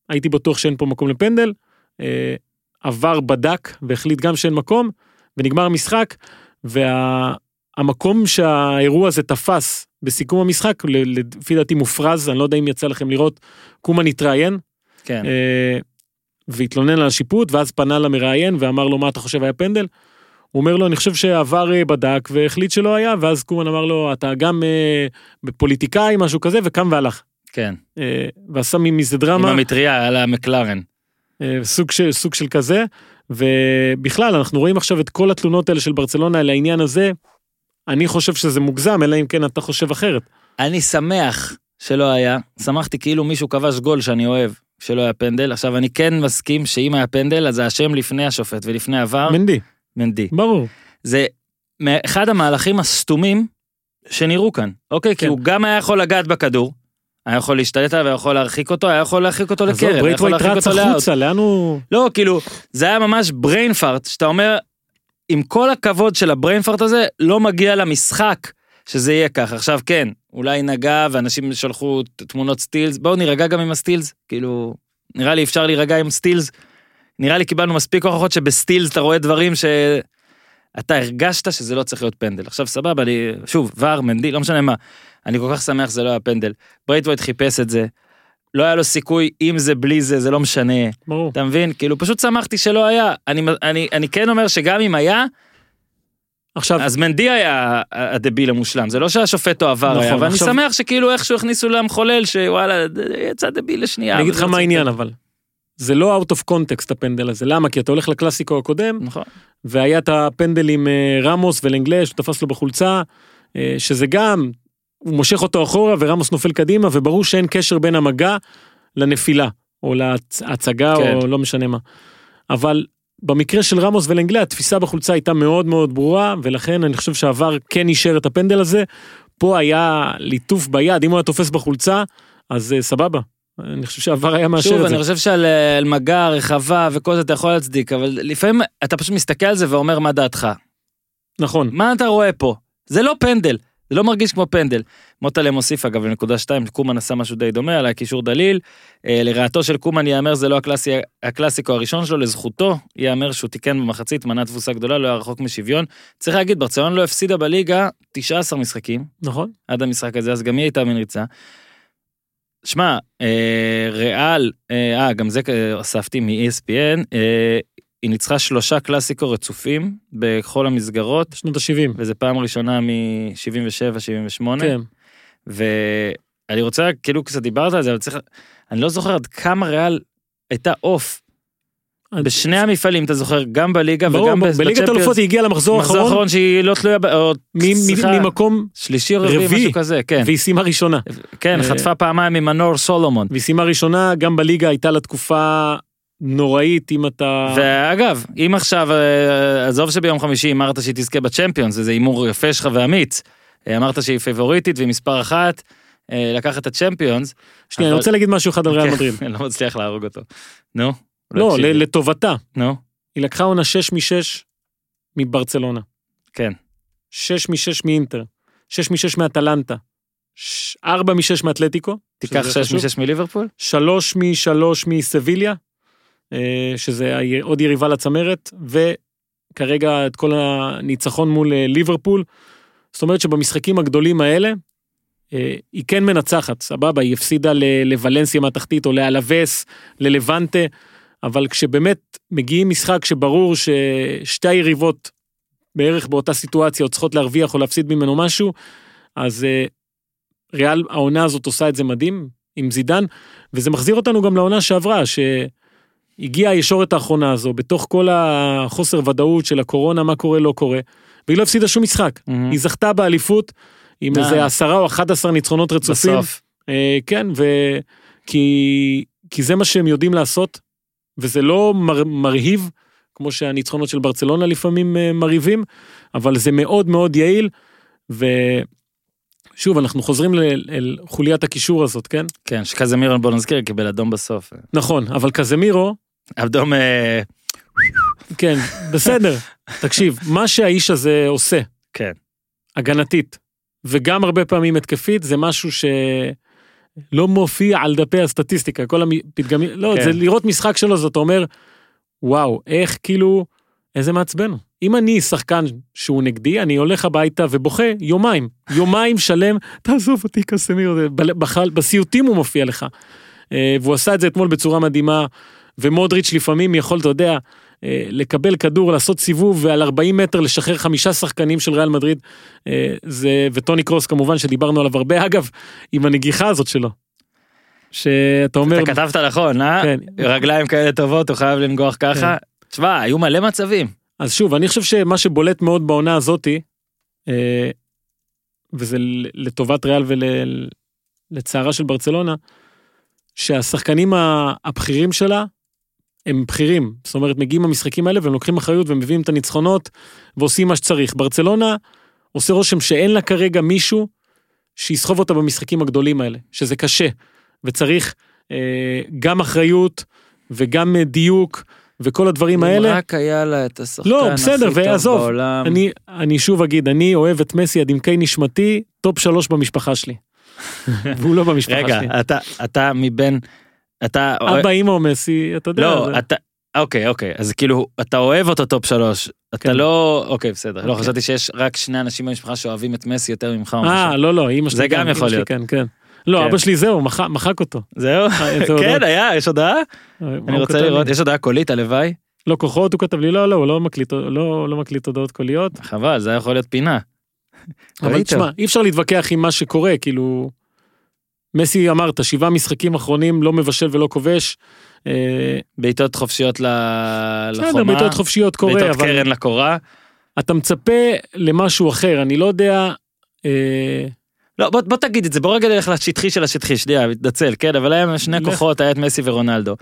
S3: הייתי בטוח שאין פה מקום לפנדל. אה, עבר בדק והחליט גם שאין מקום, ונגמר המשחק, והמקום שהאירוע הזה תפס בסיכום המשחק, ל- לפי דעתי מופרז, אני לא יודע אם יצא לכם לראות, קומן התראיין,
S1: כן.
S3: אה, והתלונן על השיפוט, ואז פנה למראיין ואמר לו, מה אתה חושב היה פנדל? הוא אומר לו, אני חושב שעבר אה, בדק והחליט שלא היה, ואז קומן אמר לו, אתה גם אה, פוליטיקאי, משהו כזה, וקם והלך.
S1: כן.
S3: אה, ועשה מזה
S1: עם
S3: דרמה.
S1: המטריה על המקלרן.
S3: אה, סוג של, סוג של כזה, ובכלל אנחנו רואים עכשיו את כל התלונות האלה של ברצלונה על העניין הזה, אני חושב שזה מוגזם, אלא אם כן אתה חושב אחרת.
S1: אני שמח שלא היה, שמחתי כאילו מישהו כבש גול שאני אוהב, שלא היה פנדל. עכשיו, אני כן מסכים שאם היה פנדל, אז זה אשם לפני השופט ולפני עבר,
S3: מנדי,
S1: מנדי.
S3: ברור.
S1: זה אחד המהלכים הסתומים שנראו כאן, אוקיי? כי
S3: כן.
S1: הוא גם היה יכול לגעת בכדור, היה יכול להשתלט עליו, היה יכול להרחיק אותו, היה יכול להרחיק אותו לקרן, היה יכול להרחיק אותו לאאוט.
S3: החוצה, לאן הוא...
S1: לא, כאילו, זה היה ממש brain fart, שאתה אומר, עם כל הכבוד של הבריין פארט הזה, לא מגיע למשחק שזה יהיה ככה. עכשיו כן, אולי נגע ואנשים שלחו תמונות סטילס, בואו נירגע גם עם הסטילס, כאילו, נראה לי אפשר להירגע עם סטילס. נראה לי קיבלנו מספיק הוכחות שבסטילס אתה רואה דברים ש... אתה הרגשת שזה לא צריך להיות פנדל. עכשיו סבבה, אני, שוב, VAR, מנדי, לא משנה מה. אני כל כך שמח שזה לא היה פנדל. ברייטווייט חיפש את זה. לא היה לו סיכוי, אם זה בלי זה, זה לא משנה.
S3: ברור.
S1: אתה מבין? כאילו פשוט שמחתי שלא היה. אני, אני, אני כן אומר שגם אם היה,
S3: עכשיו,
S1: אז מנדי היה הדביל המושלם. זה לא שהשופט או עבר
S3: נכון,
S1: היה, ואני
S3: עכשיו-
S1: שמח שכאילו איכשהו הכניסו למחולל שוואלה, יצא דביל לשנייה.
S3: אני אגיד
S1: אבל
S3: לך
S1: זה
S3: מה
S1: לא
S3: העניין אבל. זה לא out of context הפנדל הזה, למה? כי אתה הולך לקלאסיקו הקודם,
S1: נכון.
S3: והיה את הפנדל עם אה, רמוס ולנגלה, תפס לו בחולצה, אה, שזה גם, הוא מושך אותו אחורה ורמוס נופל קדימה, וברור שאין קשר בין המגע לנפילה, או להצגה,
S1: כן.
S3: או לא משנה מה. אבל במקרה של רמוס ולנגלה, התפיסה בחולצה הייתה מאוד מאוד ברורה, ולכן אני חושב שהעבר כן אישר את הפנדל הזה. פה היה ליטוף ביד, אם הוא היה תופס בחולצה, אז אה, סבבה. אני חושב שהעבר היה מאשר
S1: שוב,
S3: את זה.
S1: אני חושב שעל על מגע רחבה וכל זה אתה יכול להצדיק, אבל לפעמים אתה פשוט מסתכל על זה ואומר מה דעתך.
S3: נכון.
S1: מה אתה רואה פה? זה לא פנדל, זה לא מרגיש כמו פנדל. מוטלה מוסיף אגב לנקודה 2, קומן עשה משהו די דומה, על הקישור דליל. אה, לרעתו של קומן ייאמר זה לא הקלאסי, הקלאסיקו הראשון שלו, לזכותו ייאמר שהוא תיקן במחצית, מנה תבוסה גדולה, לא היה רחוק משוויון. צריך להגיד, ברצלונה לא הפסידה בליגה 19 משחקים,
S3: נכון.
S1: עד המשחק הזה, אז גם היא הייתה מנריצה. שמע, אה, ריאל, אה, אה, גם זה אספתי מ-ESPN, אה, היא ניצחה שלושה קלאסיקו רצופים בכל המסגרות,
S3: שנות ה-70.
S1: וזה פעם ראשונה מ-77-78.
S3: כן.
S1: ואני רוצה, כאילו קצת דיברת על זה, אבל צריך, אני לא זוכר עד כמה ריאל הייתה עוף בשני המפעלים, אתה זוכר, גם בליגה
S3: ברור,
S1: וגם
S3: בליגת האלופות היא הגיעה למחזור
S1: מחזור
S3: האחרון
S1: האחרון שהיא לא תלויה, ב- או
S3: מ- מ-
S1: סליחה,
S3: ממקום,
S1: שלישי או רביעי. משהו כזה, כן.
S3: והיא סיימה ראשונה.
S1: כן,
S3: אה,
S1: חטפה פעמיים ממנור סולומון.
S3: והיא סיימה ראשונה, גם בליגה הייתה לה תקופה נוראית, אם אתה...
S1: ואגב, אם עכשיו, אה, עזוב שביום חמישי אמרת שהיא תזכה בצ'מפיונס, זה הימור יפה שלך ואמיץ. אה, אמרת שהיא פייבוריטית והיא מספר אחת, לקחת את הצ'מפיונס.
S3: שנייה, אני
S1: אבל-
S3: רוצה להגיד משהו אחד על ריאל
S1: כן,
S3: מדריד.
S1: אני לא מצליח להרוג אותו. נו.
S3: לא. לטובתה.
S1: נו,
S3: היא לקחה עונה 6 מ-6 מברצלונה.
S1: כן.
S3: 6 מ-6 מאינטר. 6 מ-6 מאטלנטה. 4 מ-6 מאתלטיקו.
S1: תיקח
S3: שזה
S1: 6
S3: חשוב.
S1: מ-6 מליברפול?
S3: 3 מ-3 מסביליה, אה, שזה עוד יריבה לצמרת, וכרגע את כל הניצחון מול אה, ליברפול. זאת אומרת שבמשחקים הגדולים האלה, אה, היא כן מנצחת, סבבה, היא הפסידה ל- לוולנסיה מהתחתית, או לאלווס, ללבנטה, אבל כשבאמת מגיעים משחק שברור ששתי היריבות בערך באותה סיטואציה עוד צריכות להרוויח או להפסיד ממנו משהו, אז אה, ריאל, העונה הזאת עושה את זה מדהים עם זידן, וזה מחזיר אותנו גם לעונה שעברה, שהגיעה הישורת האחרונה הזו, בתוך כל החוסר ודאות של הקורונה, מה קורה, לא קורה, והיא לא הפסידה שום משחק.
S1: מהמם.
S3: היא זכתה באליפות עם
S1: אה.
S3: איזה עשרה או 11 ניצחונות רצופים.
S1: בסוף.
S3: אה, כן, ו... כי... כי זה מה שהם יודעים לעשות, וזה לא מר... מרהיב, כמו שהניצחונות של ברצלונה לפעמים אה, מרהיבים, אבל זה מאוד מאוד יעיל, ושוב, אנחנו חוזרים ל... אל חוליית הקישור הזאת, כן?
S1: כן, שקזמירון, בוא נזכיר, קיבל אדום בסוף.
S3: נכון, אבל קזמירו,
S1: אדום, אה,
S3: כן, בסדר, תקשיב, מה שהאיש הזה עושה,
S1: כן.
S3: הגנתית, וגם הרבה פעמים התקפית, זה משהו שלא מופיע על דפי הסטטיסטיקה, כל הפתגמים, לא,
S1: כן.
S3: זה לראות משחק שלו, זאת אומר, וואו, איך כאילו, איזה מעצבן. אם אני שחקן שהוא נגדי, אני הולך הביתה ובוכה יומיים, יומיים שלם, תעזוב אותי קסמיר, בסיוטים הוא מופיע לך. אה, והוא עשה את זה אתמול בצורה מדהימה, ומודריץ' לפעמים יכול, אתה יודע, לקבל כדור, לעשות סיבוב ועל 40 מטר לשחרר חמישה שחקנים של ריאל מדריד. אה, זה, וטוני קרוס כמובן שדיברנו עליו הרבה, אגב, עם הנגיחה הזאת שלו. שאתה אומר,
S1: אתה כתבת נכון, אה?
S3: כן.
S1: רגליים כאלה טובות, הוא חייב לנגוח ככה. תשמע, היו מלא מצבים.
S3: אז שוב, אני חושב שמה שבולט מאוד בעונה הזאתי, אה, וזה לטובת ריאל ולצערה של ברצלונה, שהשחקנים הבכירים שלה הם בכירים. זאת אומרת, מגיעים המשחקים האלה והם לוקחים אחריות ומביאים את הניצחונות ועושים מה שצריך. ברצלונה עושה רושם שאין לה כרגע מישהו שיסחוב אותה במשחקים הגדולים האלה, שזה קשה, וצריך אה, גם אחריות וגם אה, דיוק וכל הדברים האלה.
S1: רק היה לה את השחקן
S3: לא,
S1: הכי
S3: בסדר,
S1: טוב
S3: ועזוב,
S1: בעולם.
S3: אני, אני שוב אגיד, אני אוהב את מסי עד עמקי נשמתי, top שלוש במשפחה שלי. והוא לא במשפחה
S1: רגע,
S3: שלי.
S1: אתה, אתה מבין, אתה...
S3: אבא, או מסי, אתה יודע.
S1: לא, אתה... אוקיי, אוקיי, אז כאילו, אתה אוהב אותו top שלוש, אתה
S3: כן.
S1: לא... אוקיי, בסדר. לא,
S3: אוקיי.
S1: חשבתי שיש רק שני אנשים במשפחה שאוהבים את מסי יותר ממך
S3: אה. לא, לא, אמא שלי
S1: זה גם
S3: אמא
S1: יכול להיות.
S3: כן, כן. לא,
S1: כן.
S3: אבא שלי זהו, מחק- אותו.
S1: זהו?
S3: איזה
S1: כן. היה, יש הודעה?
S3: מה
S1: אני רוצה? לראות, יש הודעה קולית, הלוואי.
S3: לא כוחות, הוא כתב לי, לא, לא, הוא לא מקליט, לא, לא הודעות קוליות.
S1: חבל, זה יכול להיות פינה.
S3: אבל? תשמע, אי אפשר להתווכח עם מה שקורה, כאילו... מסי אמרת, שבעה משחקים אחרונים, לא מבשל ולא כובש. אה,
S1: בעיטות חופשיות לחומה.
S3: בסדר, בעיטות חופשיות קורה,
S1: בעיטות
S3: אבל
S1: קרן לקורה.
S3: אתה מצפה למשהו אחר, אני לא יודע... אה,
S1: לא, בוא, בוא תגיד את זה, בוא רגע נלך לשטחי של השטחי, שנייה, מתנצל, כן, אבל היה שני
S3: לך.
S1: כוחות, היה את מסי ורונלדו.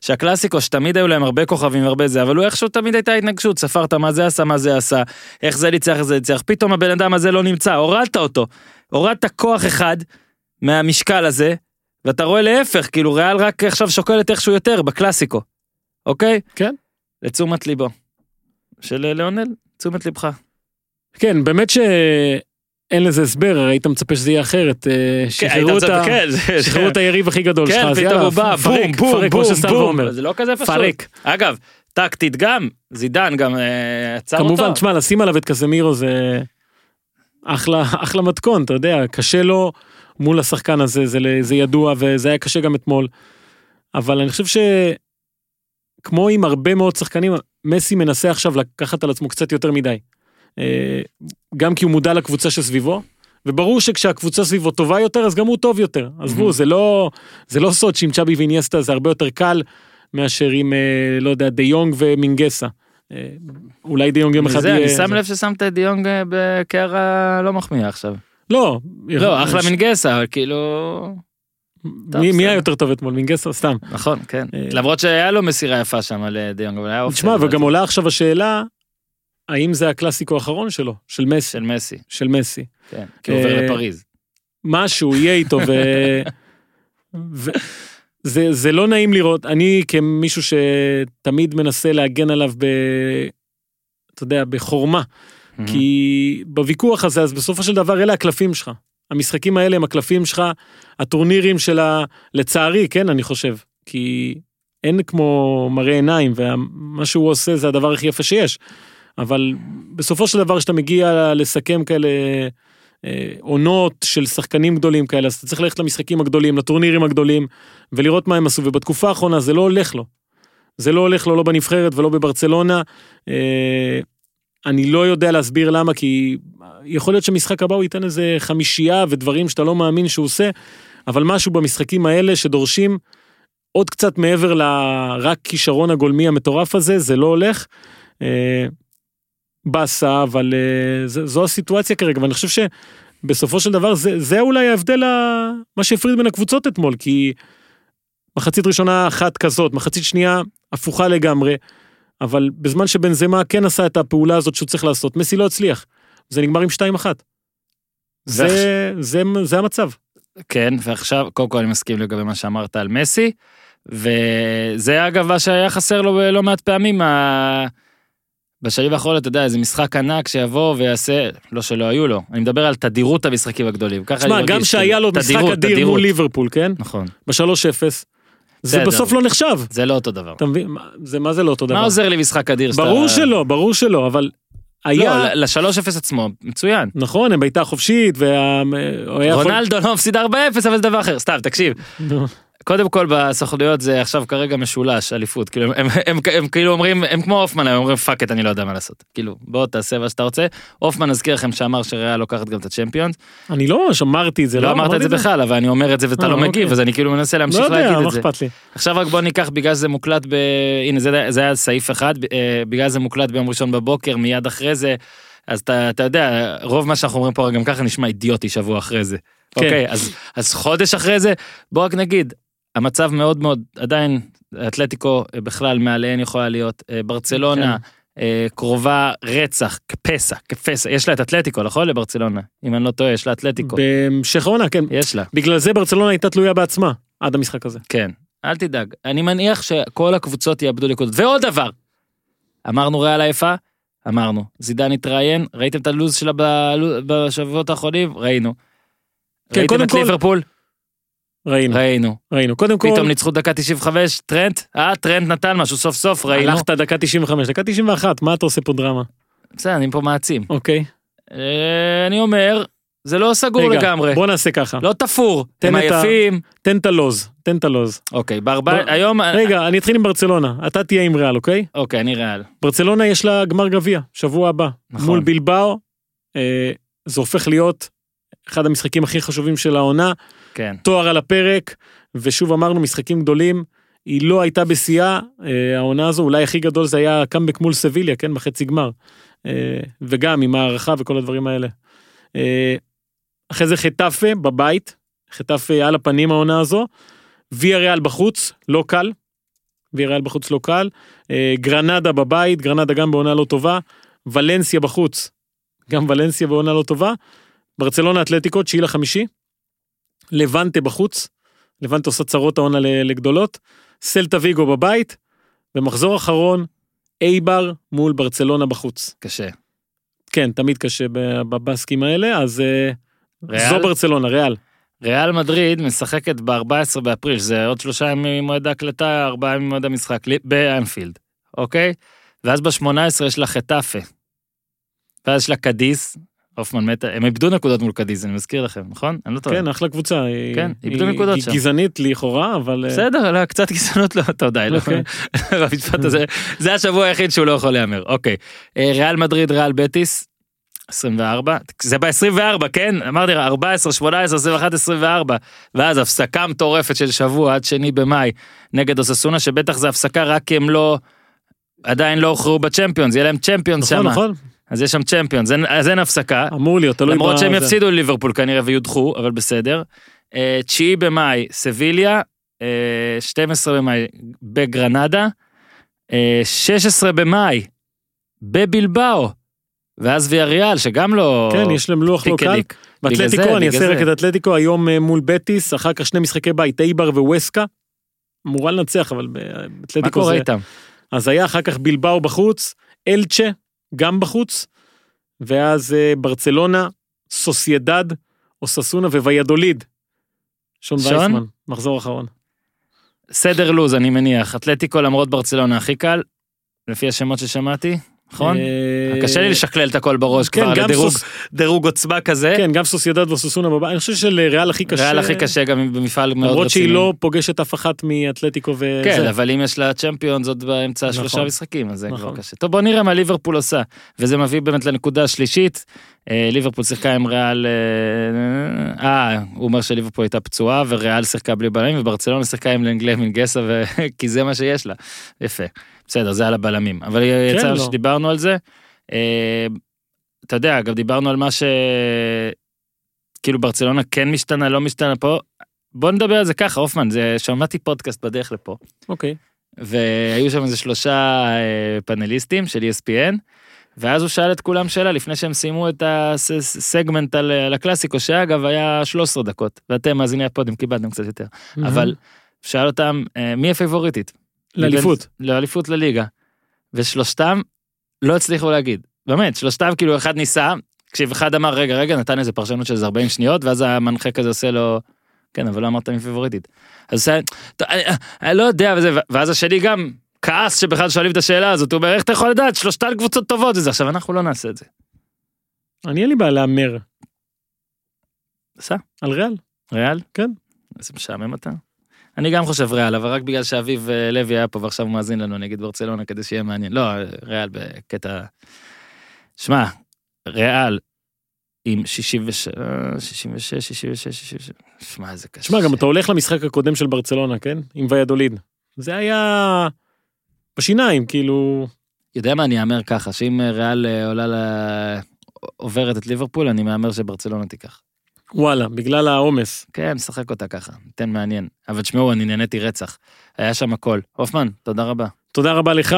S1: שהקלאסיקו, שתמיד היו להם הרבה כוכבים והרבה זה, אבל הוא איכשהו תמיד הייתה התנגשות, ספרת מה זה עשה, מה זה עשה, איך זה ניצח, איך זה ניצח, פתאום הבן אדם הזה לא נמצא, הורדת אותו. הורדת כוח אחד מהמשקל הזה, ואתה רואה להפך, כאילו ריאל רק עכשיו שוקלת איכשהו יותר בקלאסיקו, אוקיי?
S3: כן.
S1: לתשומת ליבו. של אה, ליאונל, תשומת ליבך.
S3: כן, באמת שאין לזה הסבר, הרי היית מצפה שזה יהיה אחרת. אה, שחררו את ה-
S1: כן,
S3: שחררו את היריב הכי גדול שלך,
S1: כן,
S3: אז
S1: פתאום
S3: יאללה,
S1: בא,
S3: פרק,
S1: בום, בום,
S3: פרק,
S1: בום, בום.
S3: אומר.
S1: זה לא כזה פשוט.
S3: פרק.
S1: אגב, טקטית גם, זידן גם אה, עצר אותו.
S3: כמובן, תשמע, לשים עליו את קזמירו זה אחלה, אחלה מתכון, אתה יודע, קשה לו מול השחקן הזה, זה, זה ידוע, וזה היה קשה גם אתמול. אבל אני חושב שכמו עם הרבה מאוד שחקנים, מסי מנסה עכשיו לקחת על עצמו קצת יותר מדי. אה, גם כי הוא מודע לקבוצה שסביבו, וברור שכשהקבוצה סביבו טובה יותר, אז גם הוא טוב יותר. עזבו. זה לא, זה לא סוד שעם צ'אבי ואינייסטה זה הרבה יותר קל מאשר עם, אה, לא יודע, דה יונג ומינגסה. אולי דה יונג יום אחד יהיה...
S1: אני שם. לב ששמת את דה יונג אה, בקערה לא מחמיאה עכשיו.
S3: לא,
S1: לא, אחלה מנגסה, כאילו...
S3: מי. היה יותר טוב אתמול, מינגסה? סתם.
S1: נכון, כן.
S3: אה,
S1: למרות שהיה לו מסירה יפה שם על אה, דה יונג, אבל היה אופציה.
S3: תשמע, וגם עולה עכשיו השאלה, האם זה הקלאסיקו האחרון שלו, של מסי,
S1: של מסי,
S3: של מסי.
S1: כן. כי הוא עובר לפריז.
S3: משהו יהיה איתו, ו... זה, זה לא נעים לראות, אני כמישהו שתמיד מנסה להגן עליו ב... אתה יודע, בחורמה, כי בוויכוח הזה, אז בסופו של דבר אלה הקלפים שלך. המשחקים האלה הם הקלפים שלך, הטורנירים של ה... לצערי, כן, אני חושב. כי אין כמו מראה עיניים, ומה שהוא עושה זה הדבר הכי יפה שיש. אבל בסופו של דבר, כשאתה מגיע לסכם כאלה עונות של שחקנים גדולים כאלה, אז אתה צריך ללכת למשחקים הגדולים, לטורנירים הגדולים, ולראות מה הם עשו, ובתקופה האחרונה זה לא הולך לו. זה לא הולך לו לא בנבחרת ולא בברצלונה. אה, אני לא יודע להסביר למה, כי יכול להיות שמשחק הבא הוא ייתן איזה חמישייה ודברים שאתה לא מאמין שהוא עושה, אבל משהו במשחקים האלה שדורשים עוד קצת מעבר לרק כישרון הגולמי המטורף הזה, זה לא הולך. אה, באסה, אבל אה, זו הסיטואציה כרגע, ואני חושב שבסופו של דבר זה, זה אולי ההבדל, ה- מה שהפריד בין הקבוצות אתמול, כי מחצית ראשונה אחת כזאת, מחצית שנייה הפוכה לגמרי, אבל בזמן שבנזמה כן עשה את הפעולה הזאת שהוא צריך לעשות, מסי לא הצליח. זה נגמר עם 2-1. זה, זה, זה המצב.
S1: כן, ועכשיו, קודם כל אני מסכים לגבי מה שאמרת על מסי, וזה אגב מה שהיה חסר לו לא מעט פעמים, ה... בשנים האחרונות, אתה יודע, איזה משחק ענק שיבוא ויעשה, לא שלא היו לו, אני מדבר על תדירות המשחקים הגדולים,
S3: תשמע. גם שהיה לו משחק
S1: תדירות,
S3: אדיר. מול ליברפול, כן?
S1: נכון,
S3: ב-3-0, זה. בסוף לא נחשב.
S1: זה לא אותו דבר.
S3: אתה מבין? זה מה זה לא אותו דבר?
S1: מה עוזר לי משחק אדיר שאתה...
S3: ברור שלא, ברור שלא, אבל היה...
S1: לא, ל-3-0 עצמו, מצוין.
S3: נכון, הם בעיטה חופשית, וה...
S1: רונלדו לא מפסיד 4-0, אבל זה דבר אחר. סתם, תקשיב. קודם כל בסוכנויות זה עכשיו כרגע משולש אליפות כאילו הם, הם, הם, הם כאילו אומרים הם כמו הופמן הם אומרים fuck it אני לא יודע מה לעשות כאילו בוא תעשה מה שאתה רוצה הופמן אזכיר לכם שאמר שריאל לוקחת גם את הצ'מפיונס
S3: אני לא ממש אמרתי את זה,
S1: לא אמרת את זה בכלל אבל אני אומר את זה ואתה
S3: אה,
S1: לא
S3: אוקיי.
S1: מגיב אז אני כאילו מנסה
S3: לא
S1: להמשיך
S3: יודע,
S1: להגיד
S3: מה
S1: את זה
S3: לי.
S1: עכשיו רק בוא ניקח בגלל שזה מוקלט ב... הנה זה, זה היה סעיף אחד אה, בגלל זה מוקלט ביום ראשון בבוקר מיד אחרי זה אז אתה, אתה יודע רוב מה שאנחנו אומרים פה גם ככה נשמע אידיוטי שבוע אחרי זה.
S3: כן.
S1: אוקיי אז אז חודש אחרי זה בוא רק נגיד המצב מאוד מאוד עדיין אתלטיקו אה, בכלל מעליהן יכולה להיות אה, ברצלונה אה, קרובה רצח, כפסע, כפסע. יש לה את אתלטיקו, נכון? לברצלונה. אם אני לא טועה, יש לה אתלטיקו.
S3: בהמשך העונה, כן.
S1: יש לה,
S3: בגלל זה ברצלונה הייתה תלויה בעצמה, עד המשחק הזה.
S1: כן. אל תדאג. אני מניח שכל הקבוצות יאבדו נקודות. ועוד דבר, אמרנו ריאל עייפה? אמרנו. זידן התראיין, ראיתם את הלו"ז שלה בשבועות האחרונים? ראינו.
S3: כן,
S1: ראיתם את
S3: כל-
S1: ליברפול?
S3: ראינו,
S1: ראינו.
S3: ראינו. קודם כל,
S1: פתאום ניצחו דקה 95, טרנט? אה, טרנט נתן משהו, סוף סוף ראינו.
S3: הלכת דקה 95, דקה 91, מה אתה עושה פה דרמה?
S1: בסדר, אני פה מעצים.
S3: אוקיי.
S1: אה, אני אומר, זה לא סגור
S3: רגע,
S1: לגמרי.
S3: בוא נעשה ככה.
S1: לא תפור, הם עייפים.
S3: תן את הלוז, תן את הלוז.
S1: אוקיי, בארבע... היום...
S3: רגע, אני אתחיל עם ברצלונה, אתה תהיה עם ריאל, אוקיי?
S1: אוקיי, אני ריאל.
S3: ברצלונה יש לה גמר גביע, שבוע הבא.
S1: נכון.
S3: מול בלבאו, אה, זה הופך להיות אחד המשחקים הכי חשובים של העונה,
S1: כן.
S3: תואר על הפרק, ושוב אמרנו, משחקים גדולים. היא לא הייתה בשיאה, אה, העונה הזו, אולי הכי גדול זה היה קאמבק מול סביליה, כן, בחצי גמר. אה, וגם עם הערכה וכל הדברים האלה. אה, אחרי זה חטאפה בבית, חטאפה על הפנים העונה הזו. ויה ריאל בחוץ, לא קל. ויה ריאל בחוץ לא קל. גרנדה בבית, גרנדה גם בעונה לא טובה. ולנסיה בחוץ, גם ולנסיה בעונה לא טובה. ברצלונה אתלטיקו, תשיעי לחמישי. לבנטה בחוץ, לבנטה עושה צרות העונה לגדולות. סלטה ויגו בבית, ומחזור אחרון, אייבר מול ברצלונה בחוץ.
S1: קשה.
S3: כן, תמיד קשה ב- בבסקים האלה, אז אה,
S1: ריאל?
S3: זו ברצלונה, ריאל.
S1: ריאל מדריד משחקת ב-14 באפריל, שזה עוד שלושה ימים ממועד ההקלטה, ארבעה ימים ממועד המשחק, באנפילד, אוקיי? ואז ב-18 יש לה חטאפה. ואז יש לה קדיס, הופמן מתה, הם איבדו נקודות מול קדיס, אני מזכיר לכם, נכון? אני לא טועה.
S3: כן, אחלה קבוצה. היא-
S1: כן,
S3: היא-
S1: איבדו נקודות
S3: היא
S1: שם.
S3: גזענית לכאורה, אבל... אה,
S1: בסדר, לא, קצת גזענות לא, טוב די, לא.
S3: אוקיי.
S1: המשפט הזה, זה השבוע היחיד שהוא לא יכול להיאמר, אוקיי. אה, ריאל מדריד, ריאל בטיס, 24, זה ב-24, כן? אמרתי לך, 14, 18, 21, 24, ואז הפסקה מטורפת של שבוע עד שני במאי נגד אוססונה, שבטח זה הפסקה רק כי הם לא, עדיין לא הוכרעו בצ'מפיונס, יהיה להם צ'מפיונס שם,
S3: נכון, נכון,
S1: אז יש שם צ'מפיונס, אז אין הפסקה.
S3: אמור להיות, תלוי
S1: למרות שהם. יפסידו לליברפול כנראה ויודחו, אבל בסדר. אה, תשיעי במאי, סביליה, אה, 12 במאי בגרנדה, אה, 16 במאי בבלבאו, ואז ויאריאל, שגם לא...
S3: כן, יש להם לוח לא קל. באתלטיקו, אני אעשה רק. את אתלטיקו היום אה, מול בטיס, אחר כך שני משחקי בית, אייבר וווסקה. אמורה לנצח, אבל
S1: מה
S3: באתלטיקו
S1: קורה
S3: זה...
S1: איתם?
S3: אז היה אחר כך בלבאו בחוץ, אלצ'ה, גם בחוץ, ואז אה, ברצלונה, סוסיידד, אוססונה וויאדוליד. שון
S1: שון?
S3: וייסמן, מחזור אחרון.
S1: סדר לוז, אני מניח. אתלטיקו למרות ברצלונה הכי קל, לפי השמות ששמעתי, נכון?
S3: אה,
S1: קשה לי לשקלל את הכל בראש
S3: כן,
S1: כבר לדירוג דירוג עוצמה כזה.
S3: כן, גם סוסיידד ואוססונה בבית, אני חושב שלריאל הכי קשה.
S1: ריאל הכי קשה גם במפעל מאוד רציני.
S3: למרות שהיא לא פוגשת אף אחת מאתלטיקו וזה.
S1: כן, אבל אם יש לה צ'מפיונס עוד באמצע
S3: נכון.
S1: שלושה משחקים, אז זה כבר
S3: נכון.
S1: קשה. טוב, בוא נראה מה ליברפול עושה. וזה מביא באמת לנקודה השלישית. אה, ליברפול שיחקה עם ריאל... אה, אה, הוא אומר שליברפול הייתה פצועה, וריאל שיחקה בלי בלמים, וברצלונה שיחקה עם לנגלה מנגסה, ו... כי זה מה שיש לה. יפה. בסדר, זה על הבלמים. אבל יצא
S3: לא.
S1: שדיברנו על זה. אה, אתה יודע, גם דיברנו על מה ש... כאילו ברצלונה כן משתנה, לא משתנה פה. בוא נדבר על זה ככה, הופמן, זה, שמעתי פודקאסט בדרך לפה.
S3: אוקיי.
S1: והיו שם איזה שלושה אה, פאנליסטים של ESPN, ואז הוא שאל את כולם שאלה לפני שהם סיימו את הסגמנט על, על הקלאסיקו, שאגב היה 13 דקות, ואתם מאזיני הפודיום קיבלתם קצת יותר, אבל שאל אותם אה, מי הפייבוריטית?
S3: לאליפות.
S1: לאליפות לליגה. ושלושתם לא הצליחו להגיד. באמת, שלושתם כאילו אחד ניסה, כשאחד אמר רגע רגע נתן איזה פרשנות של איזה 40 שניות, ואז המנחה כזה עושה לו, כן אבל לא אמרת מי פייבוריטית. אז עושה, "טוב, אני, אני לא יודע וזה, ואז השני גם כעס שבכלל שואלים את השאלה הזאת, הוא אומר איך אתה יכול לדעת שלושתן קבוצות טובות וזה, עכשיו אנחנו לא נעשה את זה.
S3: אני אין לי בעיה להמר.
S1: עשה,
S3: על ריאל?
S1: ריאל?
S3: כן.
S1: איזה משעמם אתה. אני גם חושב ריאל, אבל רק בגלל שאביב אה, לוי היה פה ועכשיו הוא מאזין לנו נגד ברצלונה כדי שיהיה מעניין. לא, ריאל בקטע... שמע, ריאל עם 66, 66, 66, 66, שמע איזה קשה.
S3: שמע, גם אתה הולך למשחק הקודם של ברצלונה, כן? עם ויאדוליד. זה היה בשיניים, כאילו...
S1: יודע מה, אני אאמר ככה, שאם ריאל אה, עולה ל... עוברת את ליברפול, אני מהמר שברצלונה תיקח.
S3: וואלה, בגלל העומס.
S1: כן, נשחק אותה ככה, ניתן מעניין. אבל תשמעו, אני נהניתי רצח. היה שם הכל. הופמן, תודה רבה.
S3: תודה רבה לך,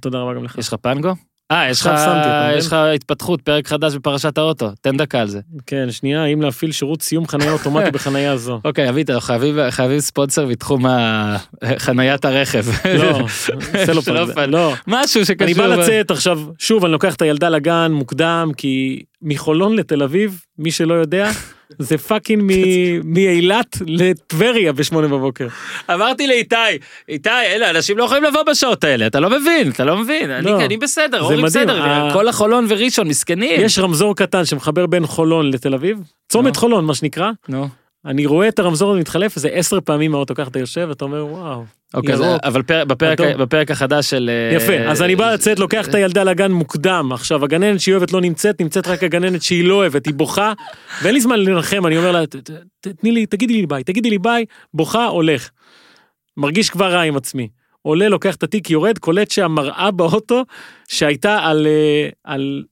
S3: תודה רבה גם לך.
S1: יש לך פנגו? אה, יש לך
S3: אתה מבין?
S1: יש לך התפתחות, פרק חדש בפרשת האוטו, תן דקה על זה.
S3: כן, שנייה, האם להפעיל שירות סיום חניה אוטומטי בחניה זו?
S1: אוקיי, אביטה, אנחנו חייבים- ספונסר בתחום חניית הרכב.
S3: לא, סלופארק,
S1: סלופארק.
S3: לא.
S1: משהו שקשור.
S3: אני בא לצאת עכשיו, שוב, אני לוקח את הילדה לגן מוקדם, כי מחולון לתל אביב, מי שלא יודע, זה fucking מאילת לטבריה בשמונה בבוקר.
S1: אמרתי לאיתי, איתי, אלה, אנשים לא יכולים לבוא בשעות האלה, אתה לא מבין, אתה לא מבין. אני
S3: לא.
S1: אני בסדר,
S3: זה
S1: אורי בסדר,
S3: ה-
S1: כל החולון וראשון, מסכנים.
S3: יש רמזור קטן שמחבר בין חולון לתל אביב, צומת
S1: נו.
S3: חולון מה שנקרא,
S1: נו.
S3: אני רואה את הרמזור הזה מתחלף איזה עשר פעמים מהאוטו ככה אתה יושב ואתה אומר וואו.
S1: אוקיי,
S3: ירוק.
S1: אבל פר- בפרק-
S3: אדום.
S1: בפרק החדש של... אה,
S3: יפה, אז אני בא לצאת, לוקח את הילדה לגן מוקדם, עכשיו הגננת שהיא אוהבת לא נמצאת, נמצאת רק הגננת שהיא לא אוהבת, היא בוכה, ואין לי זמן לנחם, אני אומר לה, "ת- ת- ת- תני לי, תגידי לי ביי, תגידי לי ביי, בוכה, הולך. מרגיש כבר רע עם עצמי. עולה, לוקח את התיק, יורד, קולט שהמראה באוטו שהייתה על, אה, על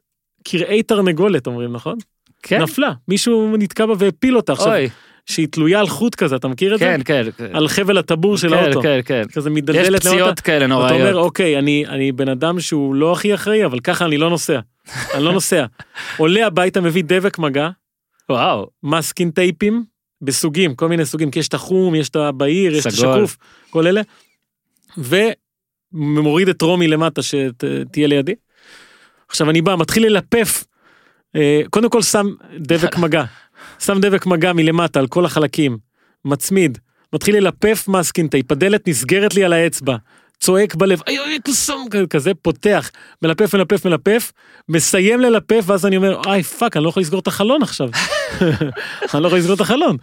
S3: כרעי תרנגולת, אומרים, נכון?
S1: כן,
S3: נפלה, מישהו נתקע בה והפיל אותה עכשיו, שהיא תלויה על חוט כזה, אתה מכיר את זה?
S1: כן, כן. כן.
S3: על חבל הטבור של
S1: כן,
S3: האוטו.
S1: כן, כן.
S3: כזה
S1: יש
S3: מדלדלת למטה.
S1: פציעות כאלה
S3: אתה אומר,
S1: נוראיות.
S3: אוקיי, אני, אני בן אדם שהוא לא הכי אחראי, אבל ככה אני לא נוסע. אני לא נוסע. עולה הביתה, מביא דבק מגע,
S1: וואו,
S3: masking tape ים, בסוגים, כל מיני סוגים, כי יש את החום, יש את הבהיר, יש את. השקוף, כל אלה. ומוריד את רומי למטה שתהיה לידי. עכשיו אני בא, מתחיל ללפף, אה, קודם כל שם דבק מגע, שם דבק מגע מלמטה על כל החלקים, מצמיד, מתחיל ללפף מסקין טייפ, הדלת נסגרת לי על האצבע, צועק בלב, איי איי כוס אום, כזה פותח, מלפף מלפף מלפף, מסיים ללפף ואז אני אומר, איי fuck, אני לא יכול לסגור את החלון עכשיו. אני לא יכול לסגור את החלון.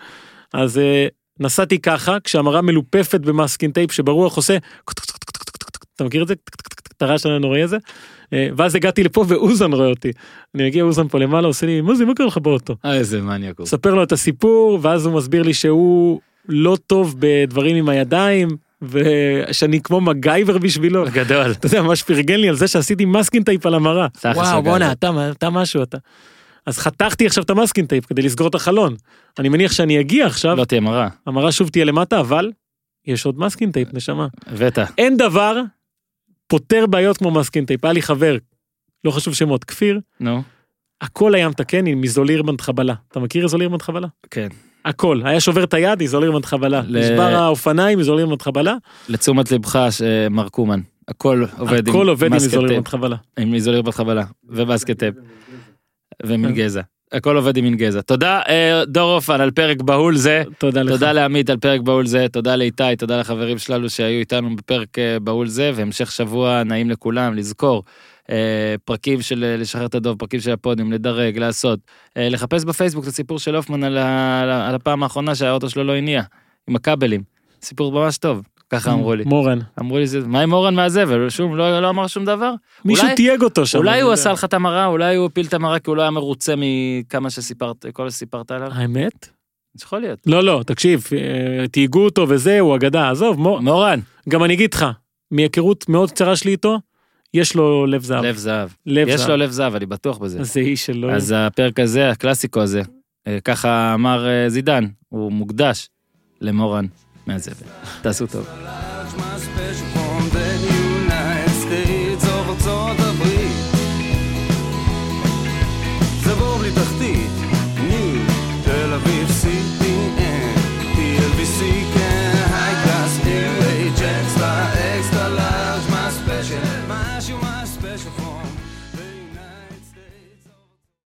S3: אז אה, נסעתי ככה, כשהמראה מלופפת ב masking tape שברוח עושה, אתה מכיר את זה? את הרעש הנוראי הזה? אה, ואז הגעתי לפה ואוזן רואה אותי. אני מגיע אוזן פה למעלה, עושה לי, מוזי, מה קורה לך באוטו?
S1: אה, איזה מניאק.
S3: מספר לו את הסיפור, ואז הוא מסביר לי שהוא לא טוב בדברים עם הידיים, ושאני כמו מקגייבר בשבילו.
S1: גדול.
S3: אתה יודע, ממש פרגן לי על זה שעשיתי masking tape על המראה. וואו. בואנה, אתה, אתה משהו, אתה. אז חתכתי עכשיו את ה masking tape כדי לסגור את החלון. אני מניח שאני אגיע עכשיו,
S1: לא תהיה מראה.
S3: המראה שוב תהיה למטה, אבל יש עוד masking tape, נשמה.
S1: הבאת.
S3: אין דבר פותר בעיות כמו masking tape. היה לי חבר, לא חשוב שמות, כפיר,
S1: נו,
S3: הכל היה מתקן עם איזולירבנד חבלה. אתה מכיר איזולירבנד חבלה?
S1: כן.
S3: הכל. היה שובר את היד, איזולירבנד חבלה.
S1: ל-
S3: נשבר האופניים, איזולירבנד חבלה.
S1: לתשומת לבך, מר קומן, הכל עובד עם
S3: הכל עובד עם
S1: מסקט
S3: איזולירבנד
S1: טייפ.
S3: חבלה.
S1: עם איזוליר בחבלה, ובסקט טייפ. ומין גזע. הכל עובד עם מין. תודה אה, דור אופן על פרק בהול זה.
S3: תודה לך.
S1: תודה לעמית על פרק בהול זה, תודה לאיתי, תודה לחברים שלנו שהיו איתנו בפרק אה, בהול זה, והמשך שבוע נעים לכולם, לזכור. אה, פרקים של לשחרר את הדוב, פרקים של הפודיום, לדרג, לעשות. לחפש בפייסבוק את הסיפור של הופמן על, ה- על ה- על הפעם האחרונה שהאוטו שלו לא הניע, עם הכבלים. סיפור ממש טוב, ככה אמרו לי.
S3: מורן.
S1: אמרו לי, זה- מה עם אורן מהזבל? שום, לא, לא אמר שום דבר?
S3: מישהו
S1: אולי-
S3: תייג אותו שם.
S1: אולי הוא. עשה לך את המראה, אולי הוא הפיל את המראה כי הוא לא היה מרוצה מכמה שסיפרת, כל שסיפרת עליו.
S3: האמת?
S1: יכול להיות.
S3: לא, לא, תקשיב, אה, תהיגו אותו וזה, הוא אגדה, עזוב, מור...
S1: מורן,
S3: גם אני אגיד לך, מהיכרות מאוד קצרה שלי איתו, יש לו לב זהב.
S1: לב זהב.
S3: לב
S1: יש
S3: זהב.
S1: לו לב זהב, אני בטוח בזה.
S3: זה איש שלו.
S1: אז הפרק הזה, הקלאסיקו הזה, אה, ככה אמר אה, זידן, הוא מוקדש למורן מהזבל. תעשו טוב.